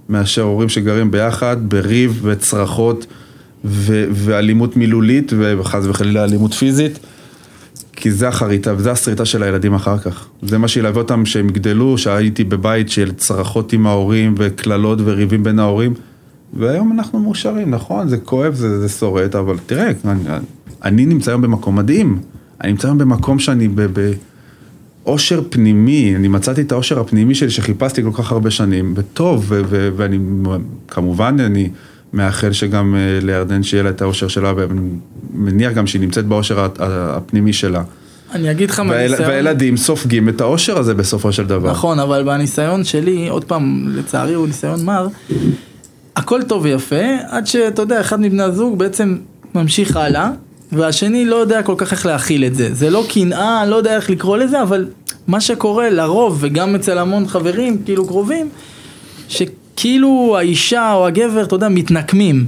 מאשר הורים שגרים ביחד בריב וצרחות ו, ואלימות מילולית וחס וחלילה אלימות פיזית. כי זה החריטה וזה השריטה של הילדים אחר כך. זה מה שילווה אותם שהם יגדלו, שהייתי בבית של צרחות עם ההורים וקללות וריבים בין ההורים. והיום אנחנו מאושרים, נכון, זה כואב, זה, זה שורט, אבל תראה, אני, אני נמצא היום במקום מדהים. אני נמצא היום במקום שאני ב... ב אושר פנימי, אני מצאתי את האושר הפנימי שלי שחיפשתי כל כך הרבה שנים, וטוב, ו- ו- ואני כמובן אני מאחל שגם אה, לירדן שיהיה לה את האושר שלה, ואני מניח גם שהיא נמצאת באושר הפנימי שלה. אני אגיד לך והיל- מהניסיון, והילדים סופגים את האושר הזה בסופו של דבר. נכון, אבל בניסיון שלי, עוד פעם, לצערי הוא ניסיון מר, הכל טוב ויפה, עד שאתה יודע, אחד מבני הזוג בעצם ממשיך הלאה, והשני לא יודע כל כך איך להכיל את זה. זה לא קנאה, אני לא יודע איך לקרוא לזה, אבל מה שקורה לרוב, וגם אצל המון חברים, כאילו קרובים, שכאילו האישה או הגבר, אתה יודע, מתנקמים.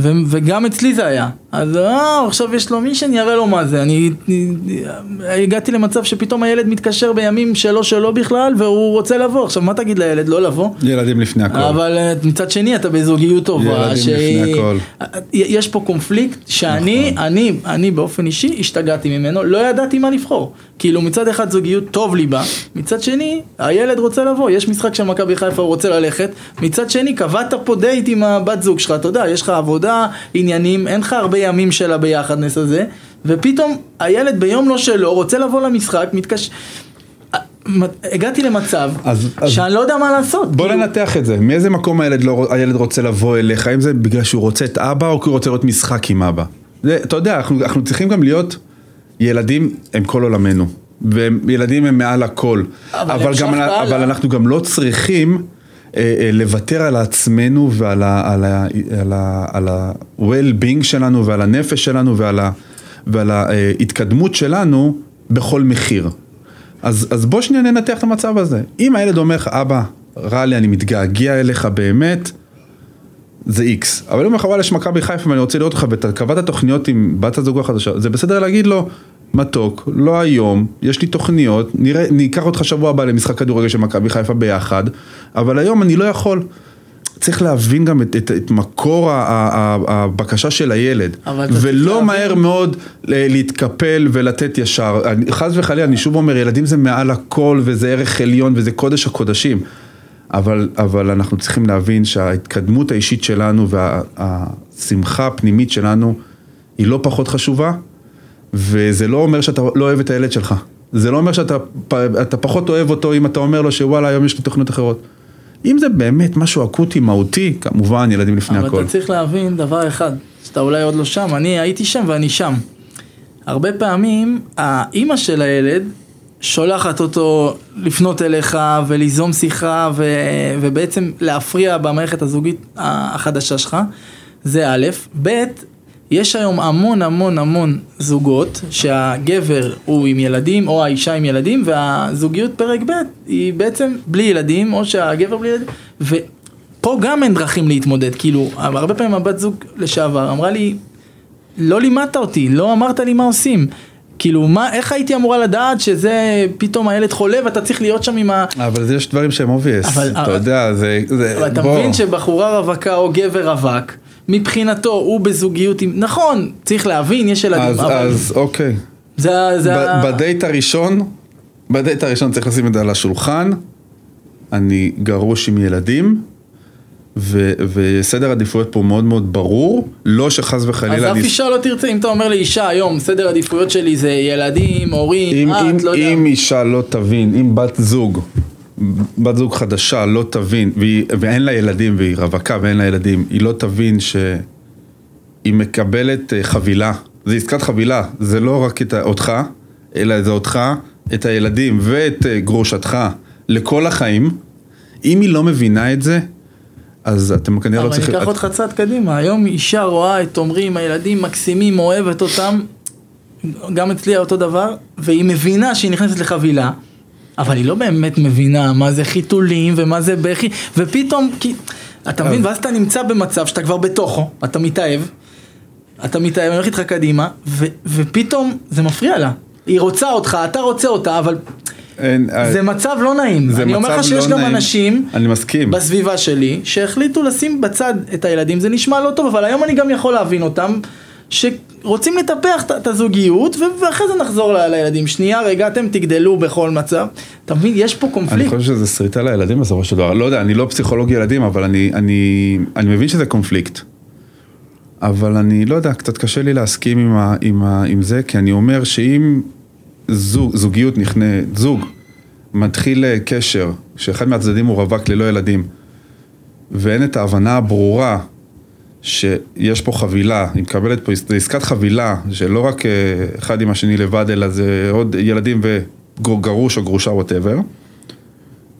ו- וגם אצלי זה היה. אז אה, עכשיו יש לו מישן, יראה לו מה זה. אני, אני הגעתי למצב שפתאום הילד מתקשר בימים שלו שלו בכלל, והוא רוצה לבוא. עכשיו, מה תגיד לילד? לא לבוא? ילדים לפני הכל. אבל אה, מצד שני אתה בזוגיות טובה, ילדים שהיא... לפני הכל. יש פה קונפליקט שאני, נכון. אני, אני באופן אישי השתגעתי ממנו, לא ידעתי מה לבחור. כאילו מצד אחד זוגיות טוב לי בה, מצד שני הילד רוצה לבוא, יש משחק של מכבי חיפה הוא רוצה ללכת, מצד שני קבעת פה דייט עם הבת זוג שלך, אתה יודע, יש לך עבודה, עניינים, אין לך הרבה ימים של הביחדנס הזה, ופתאום הילד ביום לא שלו רוצה לבוא למשחק, מתקשר... הגעתי למצב אז- אז- שאני לא יודע מה לעשות. בוא כאילו, ננתח את זה, מאיזה מקום הילד, לא, הילד רוצה לבוא אליך, האם זה בגלל שהוא רוצה את אבא או כי הוא רוצה לראות משחק עם אבא. זה, אתה יודע, אנחנו, אנחנו צריכים גם להיות, ילדים הם כל עולמנו, וילדים הם מעל הכל, אבל אבל, גם. אבל אנחנו גם לא צריכים לוותר על עצמנו ועל ה-well-being שלנו ועל הנפש שלנו ועל ה- ועל ההתקדמות שלנו בכל מחיר. אז, אז בוא שנייה ננתח את המצב הזה. אם הילד אומר לך, אבא, רע לי, אני מתגעגע אליך באמת, זה איקס. אבל אם הוא אומר לך, וואלה, יש מכבי חיפה ואני רוצה לראות אותך, ואתה קבעת תוכניות עם בת הזוג החדשה, זה בסדר להגיד לו, מתוק, לא היום, יש לי תוכניות, נראה, ניקח אותך שבוע הבא למשחק כדורגל של מכבי חיפה ביחד, אבל היום אני לא יכול. צריך להבין גם את, את, את מקור ה- ה- ה- הבקשה של הילד, ולא להבין- מהר מאוד ל- להתקפל ולתת ישר. אני- חס וחלילה, אני שוב אומר, ילדים זה מעל הכל וזה ערך עליון וזה קודש הקודשים. אבל, אבל אנחנו צריכים להבין שההתקדמות האישית שלנו והשמחה הפנימית שלנו היא לא פחות חשובה, וזה לא אומר שאתה לא אוהב את הילד שלך. זה לא אומר שאתה אתה פחות אוהב אותו אם אתה אומר לו שוואלה היום יש לי תוכניות אחרות. אם זה באמת משהו אקוטי, מהותי, כמובן ילדים לפני אבל הכל. אתה צריך להבין דבר אחד, שאתה אולי עוד לא שם, אני הייתי שם ואני שם. הרבה פעמים האימא של הילד שולחת אותו לפנות אליך וליזום שיחה ו... ובעצם להפריע במערכת הזוגית החדשה שלך, זה א', ב', יש היום המון המון המון זוגות שהגבר הוא עם ילדים או האישה עם ילדים והזוגיות פרק ב' היא בעצם בלי ילדים או שהגבר בלי ילדים ופה גם אין דרכים להתמודד כאילו הרבה פעמים הבת זוג לשעבר אמרה לי לא לימדת אותי לא אמרת לי מה עושים כאילו מה איך הייתי אמורה לדעת שזה פתאום הילד חולה ואתה צריך להיות שם עם ה... אבל יש דברים שהם obvious, אבל- אתה אבל- יודע, זה, זה, אבל אתה בוא. מבין שבחורה רווקה או גבר רווק מבחינתו הוא בזוגיות עם נכון צריך להבין יש ילדים אז, אבל אז אוקיי, זה זה ב- בדייט הראשון, בדייט הראשון צריך לשים את זה על השולחן, אני גרוש עם ילדים, ו, וסדר עדיפויות פה מאוד מאוד ברור, לא שחס אז וחלילה, אף אני- אישה לא תרצה, אם אתה אומר לאישה היום, סדר עדיפויות שלי זה ילדים, הורים, אם, את, אם, לא יודע. אם אישה לא תבין, אם בת זוג, בת זוג חדשה לא תבין, והיא, ואין לה ילדים והיא רווקה ואין לה ילדים, היא לא תבין שהיא מקבלת אה, חבילה, זה עסקת חבילה, זה לא רק את אותך, אלא זה אותך, את הילדים ואת אה, גרושתך לכל החיים, אם היא לא מבינה את זה, אז אתם כנראה לא אבל אני צריכים... אקח אותך צעד קדימה, היום אישה רואה את עומרי הילדים מקסימים, אוהבת אותם, גם אצלי אותו דבר, והיא מבינה שהיא נכנסת לחבילה, אבל היא לא באמת מבינה מה זה חיתולים ומה זה בכי, ופתאום, כי, אתה מבין, ואז אתה נמצא במצב שאתה כבר בתוכו, אתה מתאהב, אתה מתאהב, אני הולך איתך קדימה, ו, ופתאום זה מפריע לה. היא רוצה אותך, אתה רוצה אותה, אבל אין, אה, זה מצב לא נעים. אני אומר לך שיש לא גם נעים. אנשים אני מסכים. בסביבה שלי שהחליטו לשים בצד את הילדים, זה נשמע לא טוב, אבל היום אני גם יכול להבין אותם. שרוצים לטפח את- הזוגיות ואחרי זה נחזור ל- לילדים. שנייה רגע אתם תגדלו בכל מצב. אתה מבין? יש פה אני קונפליקט. חושב שזה שריטה לילדים בסופו של דבר. לא יודע, אני לא פסיכולוג ילדים, אבל אני, אני, אני מבין שזה קונפליקט. אבל אני לא יודע, קצת קשה לי להסכים עם, ה, עם, ה, עם זה, כי אני אומר שאם זוג, זוגיות נכנה, זוג מתחיל אה, קשר, שאחד מהצדדים הוא רווק ללא ילדים, ואין את ההבנה הברורה שיש פה חבילה, היא מקבלת פה, עסקת חבילה, שלא רק אה, אחד עם השני לבד, אלא זה עוד ילדים וגרוש או גרושה ווטאבר.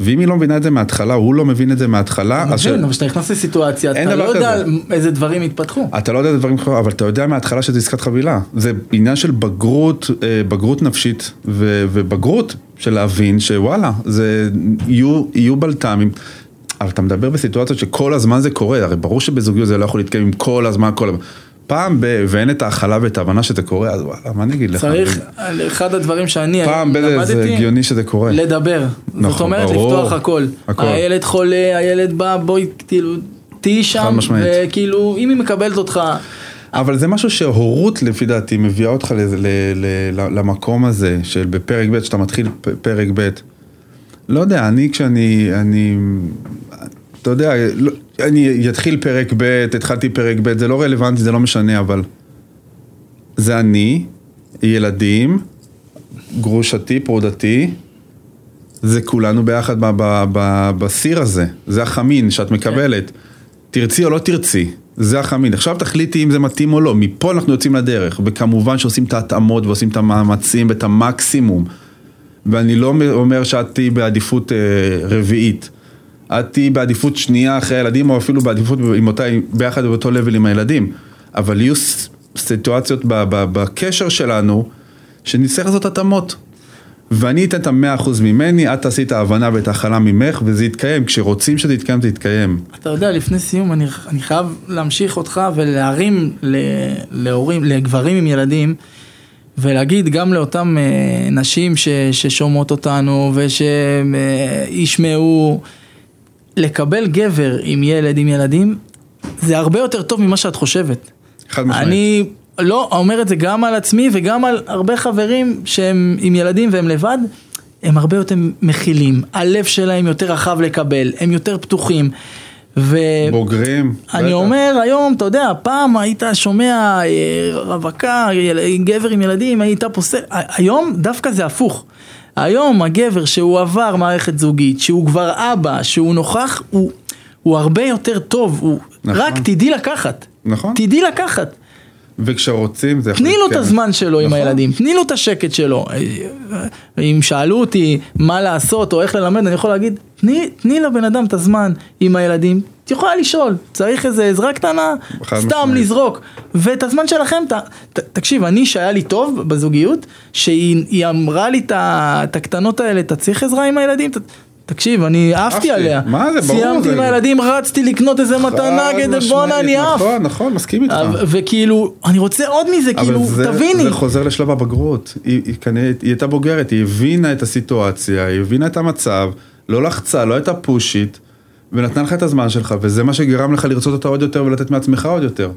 ואם היא לא מבינה את זה מההתחלה, הוא לא מבין את זה מההתחלה, אני אז ש... מבין, אבל כשאתה נכנס לסיטואציה, אין אתה לא יודע. איזה דברים יתפתחו. אתה לא יודע את הדברים אחרים, אבל אתה יודע מההתחלה שזה עסקת חבילה. זה עניין של בגרות, אה, בגרות נפשית ו- ובגרות של להבין שוואלה, זה יהיו, יהיו בלת"מים. אבל אתה מדבר בסיטואציות שכל הזמן זה קורה, הרי ברור שבזוגיות זה לא יכול להתקיים עם כל הזמן, כל הזמן. פעם ב... ואין את ההכלה ואת ההבנה שזה קורה, אז וואלה, מה אני אגיד לך? צריך, אחד הדברים שאני פעם ב... זה למדתי, הגיוני שזה קורה. לדבר. זאת נכון, אומרת, ברור. לפתוח הכל. הכל. הילד חולה, הילד בא, בואי, כאילו, תהיי שם. וכאילו, אם היא מקבלת אותך, אבל זה משהו שהורות לפי דעתי מביאה אותך ל- ל- ל- למקום הזה של בפרק ב', שאתה מתחיל פרק ב'. לא יודע, אני כשאני, אני, אתה יודע, לא, אני אתחיל פרק ב', התחלתי פרק ב', זה לא רלוונטי, זה לא משנה, אבל זה אני, ילדים, גרושתי, פרודתי, זה כולנו ביחד בסיר הזה, זה החמין שאת מקבלת. תרצי או לא תרצי, זה החמין. עכשיו תחליטי אם זה מתאים או לא, מפה אנחנו יוצאים לדרך, וכמובן שעושים את ההתאמות ועושים את המאמצים ואת המקסימום. ואני לא אומר שאת תהיי בעדיפות אה, רביעית. את תהיי בעדיפות שנייה אחרי הילדים, או אפילו בעדיפות עם אותה, ביחד באותו לבל עם הילדים. אבל יהיו סיטואציות בקשר שלנו, שנצטרך לעשות התאמות. ואני אתן את המאה אחוז ממני, את תעשי את ההבנה ואת ההכלה ממך, וזה יתקיים. כשרוצים שזה יתקיים, זה יתקיים. אתה יודע, לפני סיום, אני, אני חייב להמשיך אותך ולהרים להורים, לגברים עם ילדים, ולהגיד גם לאותם אה, נשים ש, ששומעות אותנו ושישמעו, לקבל גבר עם ילד, עם ילדים, זה הרבה יותר טוב ממה שאת חושבת. חד משמעית. אני לא אומר את זה גם על עצמי וגם על הרבה חברים שהם עם ילדים והם לבד, הם הרבה יותר מכילים, הלב שלהם יותר רחב לקבל, הם יותר פתוחים. בוגרים. אני בטח. אומר היום, אתה יודע, פעם היית שומע אה, רווקה, גבר עם ילדים, היית פוסל, היום דווקא זה הפוך. היום הגבר שהוא עבר מערכת זוגית, שהוא כבר אבא, שהוא נוכח, הוא, הוא הרבה יותר טוב, הוא... נכון. רק תדעי לקחת. נכון. תדעי לקחת. וכשרוצים זה יכול תני לו את. הזמן שלו עם נכון. הילדים, תני לו את השקט שלו. אם שאלו אותי מה לעשות או איך ללמד, אני יכול להגיד, תני, תני לבן אדם את הזמן עם הילדים, את יכולה לשאול, צריך איזה עזרה קטנה, סתם משמעית. לזרוק. ואת הזמן שלכם, ת, ת, תקשיב, אני שהיה לי טוב בזוגיות, שהיא היא אמרה לי את הקטנות האלה, אתה צריך עזרה עם הילדים? ת, תקשיב, אני עפתי. עליה. מה זה, ברור, סיימתי עם הילדים, רצתי לקנות איזה מתנה כדי בואנה אני עף. נכון, נכון, מסכים איתך. וכאילו, אני רוצה עוד מזה, כאילו, תביני. זה חוזר לשלב הבגרות. היא, כנראה, היא הייתה בוגרת, היא הבינה את הסיטואציה, היא הבינה את המצב, לא לחצה, לא הייתה פושית, ונתנה לך את הזמן שלך, וזה מה שגרם לך לרצות אותה עוד יותר ולתת מעצמך עוד יותר.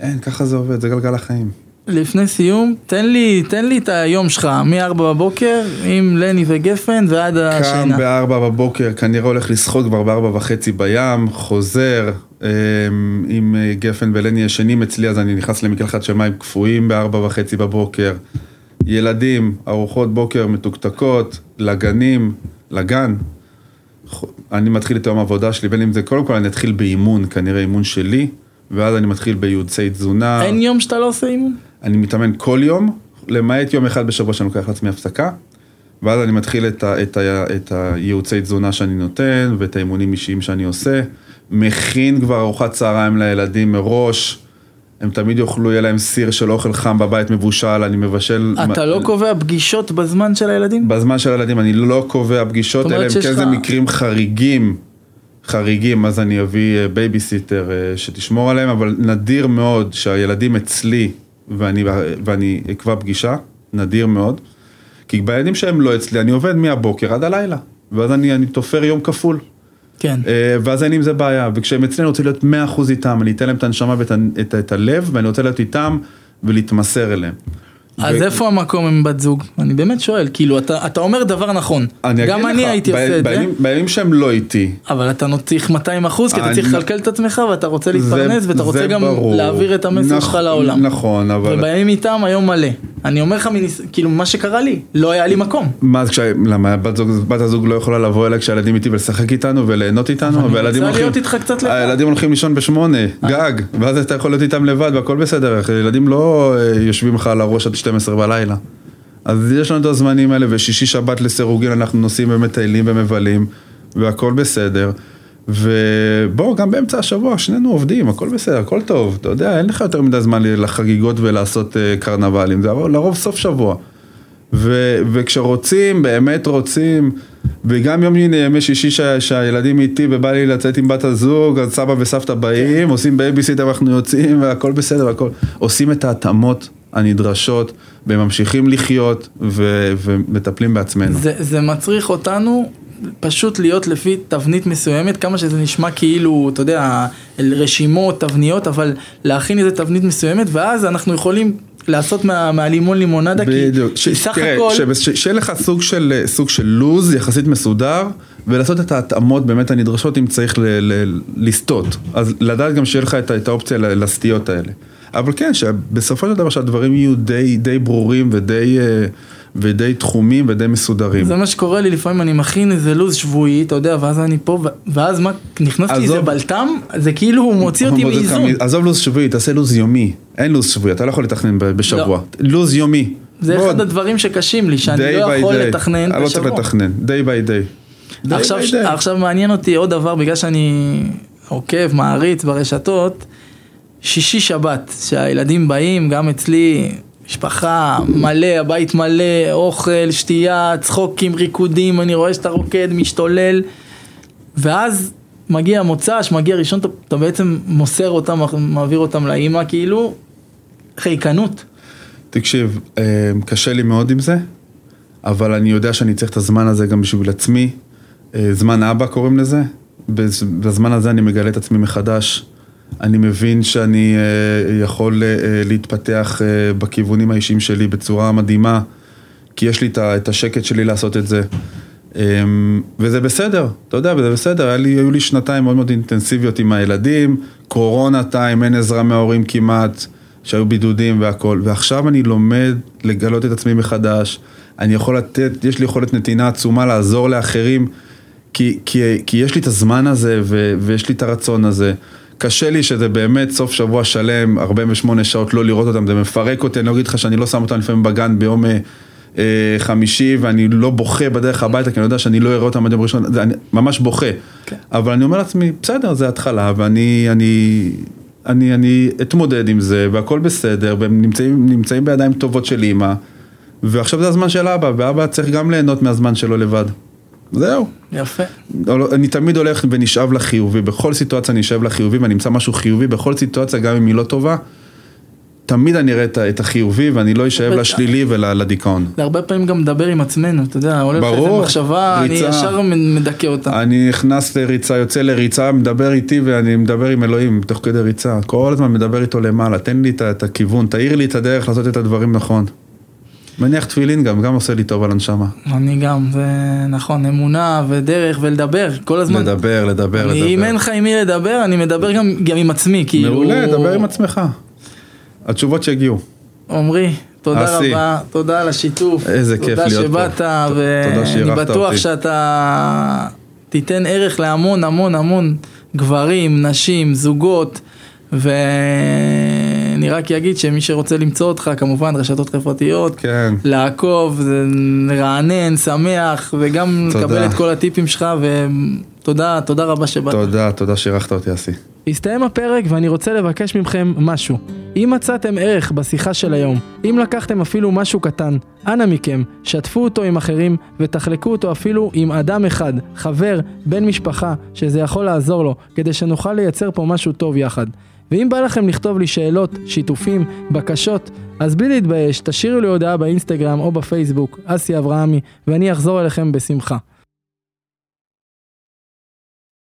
אין, ככה זה עובד, זה גלגל החיים. לפני סיום, תן לי, תן לי את היום שלך, מ-4 בבוקר, עם לני וגפן ועד קם השינה. בארבע בבוקר, כנראה הולך לשחות כבר בארבע וחצי בים, חוזר אמ, עם אה, גפן ולני ישנים אצלי, אז אני נכנס למקלחת של מים קפואים בארבע וחצי בבוקר. ילדים, ארוחות בוקר מתוקתקות, לגנים, לגן. אני מתחיל את יום העבודה שלי, בין אם זה, קודם כל אני אתחיל באימון, כנראה אימון שלי, ואז אני מתחיל בייעוצי תזונה. אין יום שאתה לא עושה אימון? אני מתאמן כל יום, למעט יום אחד בשבוע שאני לוקח לעצמי הפסקה, ואז אני מתחיל את, ה, את, ה, את הייעוצי תזונה שאני נותן, ואת האימונים אישיים שאני עושה, מכין כבר ארוחת צהריים לילדים מראש, הם תמיד יאכלו, יהיה להם סיר של אוכל חם בבית מבושל, אני מבשל... אתה לא קובע פגישות בזמן של הילדים? בזמן של הילדים אני לא קובע פגישות, אלא אם כן זה מקרים חריגים, חריגים, אז אני אביא אה, בייביסיטר אה, שתשמור עליהם, אבל נדיר מאוד שהילדים אצלי ואני, ואני אקבע פגישה, נדיר מאוד, כי בילדים שהם לא אצלי, אני עובד מהבוקר עד הלילה, ואז אני, אני תופר יום כפול. כן. אה, ואז אין עם זה בעיה, וכשהם אצלי אני רוצה להיות 100% איתם, אני אתן להם את הנשמה ואת את, את הלב, ואני רוצה להיות איתם ולהתמסר אליהם. אז ו- איפה המקום עם בת זוג? אני באמת שואל, כאילו, אתה אתה אומר דבר נכון. אני גם אני לך, הייתי ב- עושה את זה, בימים- שהם לא איתי, אבל אתה צריך 200 אחוז, כי אתה צריך לכלכל את עצמך ואתה רוצה להתפרנס ואתה רוצה גם ברור. להעביר את המסר שלך לעולם. נכון, אבל... ובימים איתם היום מלא. אני אומר לך, מניס- כאילו, מה שקרה לי, לא היה לי מקום. מה, למה בת, זוג, בת הזוג לא יכולה לבוא אליי כשהילדים איתי ולשחק איתנו וליהנות איתנו? אני והילדים רוצה הולכים- להיות איתך קצת לבד. הילדים הולכים לישון בשמונה, גג, ואז אתה יכול להיות איתם לבד והכל בסדר, ילדים לא אה, יושבים לך על הראש עד 12 בלילה. אז יש לנו את הזמנים האלה, ושישי שבת לסירוגין אנחנו נוסעים ומטיילים ומבלים, והכל בסדר. ובוא, גם באמצע השבוע, שנינו עובדים, הכל בסדר, הכל טוב, אתה יודע, אין לך יותר מדי זמן לחגיגות ולעשות אה, קרנבלים, זה לרוב סוף שבוע. ו- וכשרוצים, באמת רוצים, וגם יום הנה ימי שישי שה- שהילדים איתי ובא לי לצאת עם בת הזוג, אז סבא וסבתא באים, עושים בייביסיטר ואנחנו יוצאים והכל בסדר, הכל. עושים את ההתאמות הנדרשות, וממשיכים לחיות, ו- ומטפלים בעצמנו. זה, זה מצריך אותנו פשוט להיות לפי תבנית מסוימת, כמה שזה נשמע כאילו, אתה יודע, רשימות, תבניות, אבל להכין איזה תבנית מסוימת, ואז אנחנו יכולים לעשות מה, מהלימון לימונדה, בדיוק, כי סך תראה, הכל, ש- ש- שיהיה לך סוג של, סוג של לוז יחסית מסודר, ולעשות את ההתאמות באמת הנדרשות אם צריך ל- ל- לסטות. אז לדעת גם שיהיה לך את, את האופציה לסטיות האלה. אבל כן, שבסופו של דבר שהדברים יהיו די, די ברורים ודי, אה, ודי תחומים ודי מסודרים. זה מה שקורה לי, לפעמים אני מכין איזה לו"ז שבועי, אתה יודע, ואז אני פה, ואז מה, נכנס לי איזה. בלטם, זה כאילו הוא מוציא אותי מאיזון. עזוב לו"ז שבועי, תעשה לו"ז יומי. אין לו"ז שבועי, אתה לא יכול לתכנן בשבוע. לו"ז יומי. זה בוא, אחד הדברים שקשים לי, שאני לא יכול day. לתכנן אני לא צריך בשבוע. לתכנן, day עכשיו, by day. עכשיו מעניין אותי עוד דבר, בגלל שאני עוקב, מעריץ ברשתות, שישי שבת, שהילדים באים, גם אצלי, משפחה מלא, הבית מלא, אוכל, שתייה, צחוקים, ריקודים, אני רואה שאתה רוקד, משתולל, ואז מגיע מוצ"ש, מגיע ראשון, אתה, אתה בעצם מוסר אותם, מעביר אותם לאימא, כאילו, חיקנות. תקשיב, אה, קשה לי מאוד עם זה, אבל אני יודע שאני צריך את הזמן הזה גם בשביל עצמי. אה, זמן אבא קוראים לזה. בז- בזמן הזה אני מגלה את עצמי מחדש. אני מבין שאני אה, יכול אה, להתפתח אה, בכיוונים האישיים שלי בצורה מדהימה, כי יש לי את השקט שלי לעשות את זה. אמ, וזה בסדר, אתה יודע, וזה בסדר, היה לי, היו לי שנתיים מאוד מאוד אינטנסיביות עם הילדים, קורונה טיים, אין עזרה מההורים כמעט, שהיו בידודים והכל, ועכשיו אני לומד לגלות את עצמי מחדש, אני יכול לתת, יש לי יכולת נתינה עצומה לעזור לאחרים, כי, כי, כי יש לי את הזמן הזה ו, ויש לי את הרצון הזה. קשה לי שזה באמת סוף שבוע שלם, 48 שעות לא לראות אותם, זה מפרק אותי, אני לא אגיד לך שאני לא שם אותם לפעמים בגן ביום אה, אה, חמישי ואני לא בוכה בדרך הביתה, כי אני יודע שאני לא אראה אותם עד יום ראשון, זה, אני ממש בוכה. כן. אבל אני אומר לעצמי, בסדר, זה התחלה, ואני אני, אני, אני אתמודד עם זה, והכל בסדר, והם נמצאים, נמצאים בידיים טובות של אימא, ועכשיו זה הזמן של אבא, ואבא צריך גם ליהנות מהזמן שלו לבד. זהו. יפה. אני תמיד הולך ונשאב לחיובי, בכל סיטואציה אני אשאב לחיובי ואני אמצא משהו חיובי, בכל סיטואציה גם אם היא לא טובה, תמיד אני אראה את החיובי ואני לא אשאב. לשלילי ולדיכאון. הרבה פעמים גם מדבר עם עצמנו, אתה יודע, עולה לך איזה מחשבה, אני ריצה. ישר מדכא אותה. אני נכנס לריצה, יוצא לריצה, מדבר איתי ואני מדבר עם אלוהים תוך כדי ריצה. כל הזמן מדבר איתו למעלה, תן לי את הכיוון, תאיר לי את הדרך לעשות את הדברים נכון. מניח תפילין גם, גם עושה לי טוב על הנשמה. אני גם, זה נכון, אמונה ודרך ולדבר, כל הזמן. לדבר, לדבר, אני, אם אין לדבר. לך עם מי לדבר, אני מדבר גם, גם עם עצמי, כאילו... מעולה, דבר עם עצמך. התשובות שהגיעו. עמרי, תודה אסי. רבה, תודה על השיתוף. איזה כיף להיות פה. תודה שבאת, ואני בטוח אותי. שאתה תיתן ערך להמון המון המון גברים, נשים, זוגות, ואני רק אגיד שמי שרוצה למצוא אותך, כמובן רשתות חברתיות, כן. לעקוב, זה רענן, שמח, וגם תודה. לקבל את כל הטיפים שלך, ותודה, תודה רבה שבאת. תודה, תודה שאירחת אותי, אסי. הסתיים הפרק ואני רוצה לבקש מכם משהו. אם מצאתם ערך בשיחה של היום, אם לקחתם אפילו משהו קטן, אנא מכם, שתפו אותו עם אחרים ותחלקו אותו אפילו עם אדם אחד, חבר, בן משפחה, שזה יכול לעזור לו, כדי שנוכל לייצר פה משהו טוב יחד. ואם בא לכם לכתוב לי שאלות, שיתופים, בקשות, אז בלי להתבייש, תשאירו לי הודעה באינסטגרם או בפייסבוק, אסי אברהמי, ואני אחזור אליכם בשמחה.